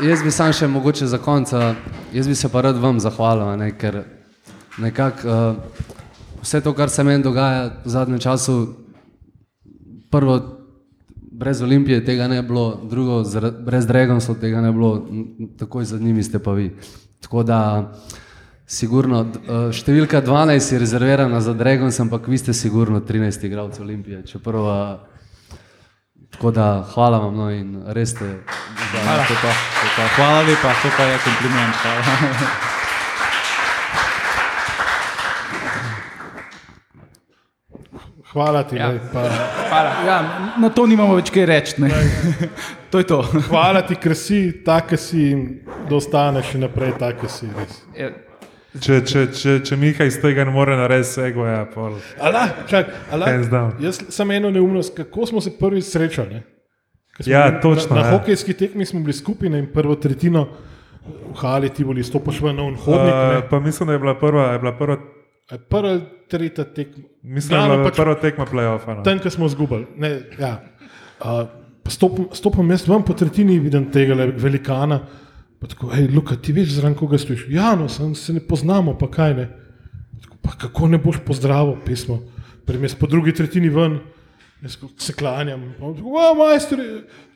[SPEAKER 4] Jaz bi sam še mogoče za konec, jaz bi se pa rad vam zahvalil, ne, ker nekako uh, vse to, kar se meni dogaja v zadnjem času, prvo, brez Olimpije tega ne bi bilo, drugo, brez Dragonsov tega ne bi bilo, takoj za njimi ste pa vi. Tako da, sigurno, eh, številka 12 je rezervirana za Dragons, ampak vi ste sigurno 13 igralcev Olimpije. Čeprav, eh, tako da, hvala vam no, in res ste.
[SPEAKER 2] Hvala. To pa, to pa. Hvala lepa, to pa je kompliment. Hvala.
[SPEAKER 1] Hvala ti.
[SPEAKER 3] Ja.
[SPEAKER 1] Ja. Pa,
[SPEAKER 3] Hvala.
[SPEAKER 2] Ja, na to nimamo več kaj reči. ne. To je to.
[SPEAKER 1] hvala ti, ker si tak, ki si in da ostaneš še naprej tak, ki si res.
[SPEAKER 3] Je,
[SPEAKER 5] Če, če, če, če Miha iz tega ne more narediti vsega, ja, pol.
[SPEAKER 1] Ala, čak, ala, jaz sem eno neumnost, kako smo se prvič srečali. ne?
[SPEAKER 5] Ja,
[SPEAKER 1] bili
[SPEAKER 5] točno,
[SPEAKER 1] Na, na
[SPEAKER 5] ja.
[SPEAKER 1] hokejski tekmi smo bili skupaj ne, in prvo tretjino v hali ti boli, stopiš v nov hodnik.
[SPEAKER 5] Uh,
[SPEAKER 1] Uh,
[SPEAKER 5] pa mislim, da je bila prva, je bila prva,
[SPEAKER 1] Prva, tretja tekma.
[SPEAKER 5] mislim, da je
[SPEAKER 1] Glavno
[SPEAKER 5] bila
[SPEAKER 1] pač
[SPEAKER 5] prva tekma playoffa. No.
[SPEAKER 1] Tam, ko smo izgubili. Ne, Ja. Uh, stopim, stopim jaz ven po tretjini, vidim tega velikana. Pa tako, hej, Luka, ti veš, zraven koga stojiš? Ja, no, sem, se ne poznamo, pa kaj ne. Tako, pa kako ne boš pozdravil pismo? Primes po drugi tretjini ven, jaz se klanjam. pa "O, Majster,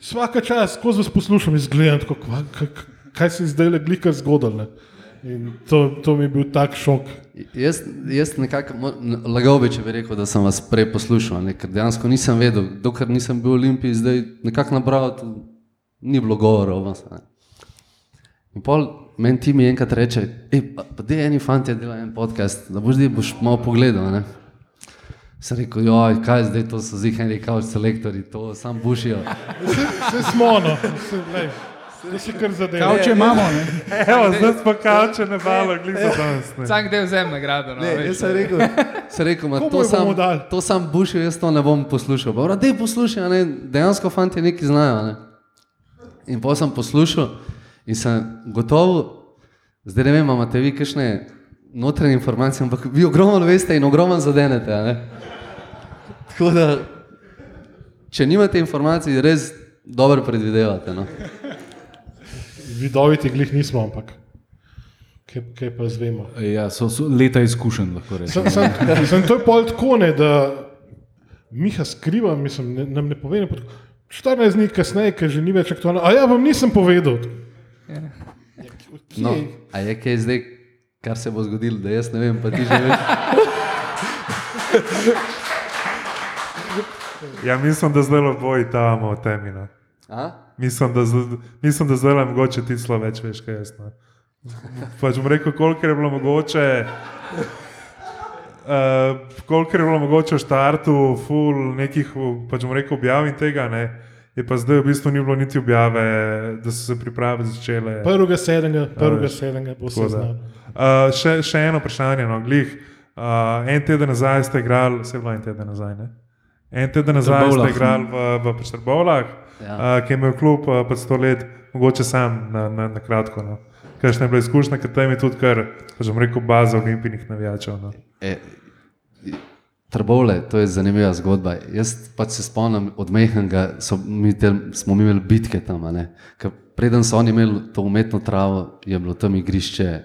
[SPEAKER 1] vsaka čas, skozi vas poslušam, izgledam tako, kaj, kaj se je zdaj le glika zgodil. ne." In to, to mi je bil tak šok.
[SPEAKER 4] Jaz, jaz nekako, lagal bi, če bi rekel, da sem vas prej poslušal, ne, ker dejansko nisem vedel, dokler nisem bil v Olimpiji, zdaj nekako nabral, ni bilo govora o vas. Ne. In pol meni ti mi enkrat reče, "Ej, pa, pa da eni fanti delajo en podcast, da boš zdaj boš malo pogledal. Ne. Sem rekel, joj, kaj zdaj to so zihani kauč selektori, to sam bušijo.
[SPEAKER 1] Vse smo, no, se, lej, to se kar zadeva.
[SPEAKER 10] Kavče imamo, ne?
[SPEAKER 5] Evo, zdaj smo kavče ne balo, glih za danes. ne.
[SPEAKER 3] Vsak del vzem nagrado. No,
[SPEAKER 4] Ne,
[SPEAKER 3] veš.
[SPEAKER 4] jaz sem rekel, sem rekel ma, to, sam, to sam bušil, jaz to ne bom poslušal. Pa, da je poslušal, ne, dejansko fanti nekaj znajo. Ne. In potem sem poslušal in sem gotov, zdaj ne vem, imate vi kakšne notranje informacije, ampak vi ogromno veste in ogromno zadenete. a ne. Tako da, če nimate informacij, res dobro predvidevate. No.
[SPEAKER 1] Vidoviti glih nismo, ampak kaj, kaj pa zvemo.
[SPEAKER 2] Ja, so, so leta izkušenj, lahko rečem.
[SPEAKER 1] Sem, sem, sem to je pol tako, ne, da Miha skriva, mislim, ne, nam ne pove. ne pot- 14 dni kasneje, ker že ni več aktualno. A ja, vam nisem povedal. Ja?
[SPEAKER 4] No, a je kaj zdaj, kar se bo zgodilo, da jaz ne vem, pa ti že veš.
[SPEAKER 5] Ja, mislim, da zdaj oboji tavamo v temi. No. Mislim, da, zdaj- mislim, da zdaj mogoče ti slo več veš, kaj jaz. No. Pač bom rekel, koliko je bilo mogoče. Uh, kolikor je bilo mogoče v startu, ful nekih, pač bom rekel, objav in tega, ne, je pa zdaj v bistvu ni bilo niti objave, da so se priprave začele.
[SPEAKER 1] Prvega sedemega, prvega
[SPEAKER 5] veš,
[SPEAKER 1] sedemega bo se znal.
[SPEAKER 5] Uh, še, še eno vprašanje, no, glih. Uh, en teden nazaj ste igrali, vse bilo en teden nazaj, ne? En teden nazaj
[SPEAKER 2] Trbovljah.
[SPEAKER 5] ste igrali v, v Pečerbovlah,
[SPEAKER 4] Ja.
[SPEAKER 5] uh, ki je imel klub uh, pa sto let, mogoče sam na, na, na kratko. No. Kakšna je bila izkušnja, ker tam je tudi kar, pač bom rekel, baza olimpijskih navijačev. No.
[SPEAKER 4] E, Trbovle, to je zanimiva zgodba. Jaz pač se spomnim od Mehnega, so mi te, smo mi imeli bitke tam. Preden so oni imeli to umetno travo, je bilo tam igrišče,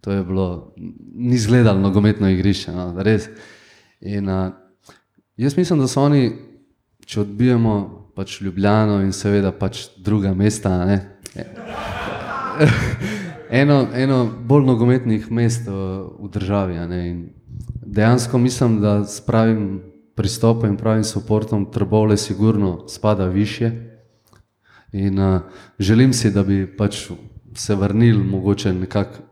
[SPEAKER 4] to je bilo, ni izgledalo nogometno igrišče, no, res. In, a, jaz mislim, da so oni, če odbijemo pač Ljubljano in seveda pač druga mesta, ne, eno, eno bolj nogometnih mest v državi. ne, in Dejansko mislim, da s pravim pristopom in pravim podporom Trbovle sigurno spada više. In uh, želim si, da bi pač se vrnili mogoče nekako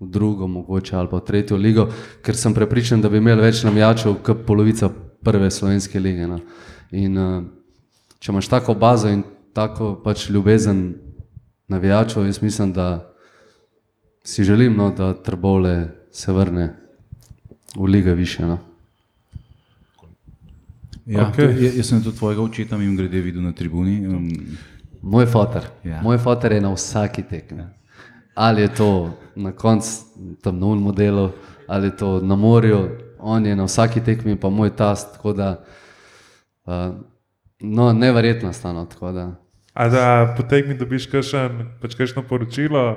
[SPEAKER 4] v drugo, mogoče ali pa v tretjo ligo, ker sem prepričan, da bi imeli več navijačev kot polovica prve slovenske lige. No. In uh, če imaš tako bazo in tako pač ljubezen navijačev, jaz mislim, da si želim, no, da Trbovle se vrne v lige više. No.
[SPEAKER 2] Ja,
[SPEAKER 5] Okej.
[SPEAKER 2] okay. Jaz sem tudi tvojega očeta in grede videl na tribuni. Um,
[SPEAKER 4] Moj fotor.
[SPEAKER 2] Ja.
[SPEAKER 4] Moj fotor je na vsaki tekmi. Ali je to na koncu tam na ulmu delu, ali je to na morju, on je na vsaki tekmi, pa moj tast. Tako da, uh, no, neverjetno stano. tako da.
[SPEAKER 5] A da potegni dobiš kakšen, pač kakšno poročilo,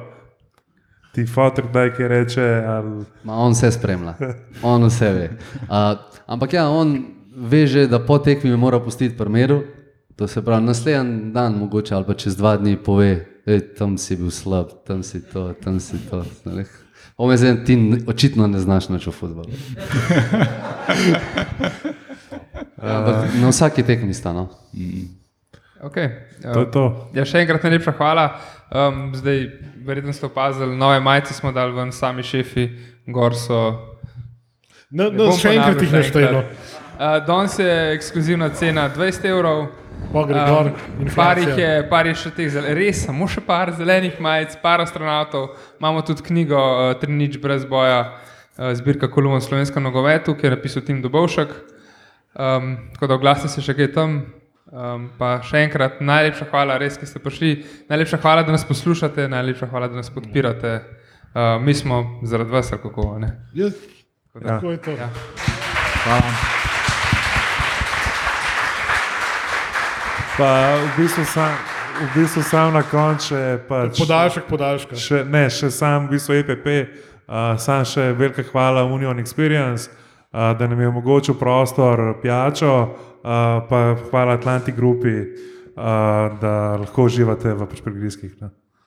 [SPEAKER 5] ti fotor daj kaj reče. Ali...
[SPEAKER 4] Ma on vse spremlja, on vse ve. Uh, ampak ja, on ve že, da po tekmi me mora pustiti pri miru. To se pravi, naslednji dan, mogoče ali pa čez dva dni, pove, da tam si bil slab, tam si to, tam si to. Ome zdaj ti očitno ne znaš nič o futbolu. Ampak na vsaki tekmi sta. No.
[SPEAKER 3] Okay.
[SPEAKER 5] To je to.
[SPEAKER 3] Ja, še enkrat najlepša hvala. Um, zdaj, verjetno ste opazili, nove majice smo dali ven, sami šefi, gor so.
[SPEAKER 1] No, no, še enkrat jih naštejemo.
[SPEAKER 3] Uh, Danes je ekskluzivna cena 20 evrov.
[SPEAKER 1] Pa gre gor,
[SPEAKER 3] Um, par jih je, par je še teh, res samo še par zelenih majic, par astronautov. Imamo tudi knjigo uh, Trinič brez boja, uh, zbirka kolumn o slovenskem nogometu, ki je napisal Tim Dobovšek. Um, tako da oglasite se še kaj tam. Um, pa še enkrat najlepša hvala, res, ki ste prišli. Najlepša hvala, da nas poslušate, najlepša hvala, da nas podpirate. Uh, mi smo zaradi vas, kako ne.
[SPEAKER 1] Ja,
[SPEAKER 3] Tako da-
[SPEAKER 1] tako je to.
[SPEAKER 3] Ja.
[SPEAKER 5] Pa v bistvu sam, v bistvu sam na koncu še pač.
[SPEAKER 1] Podaljšek, podaljška.
[SPEAKER 5] Še, ne, še sam v bistvu EPP, uh, sam še velika hvala Union Experience, uh, da nam je omogočil prostor, pijačo, uh, pa hvala Atlantic Grupi, uh, da lahko uživate v prigrizkih. Ne.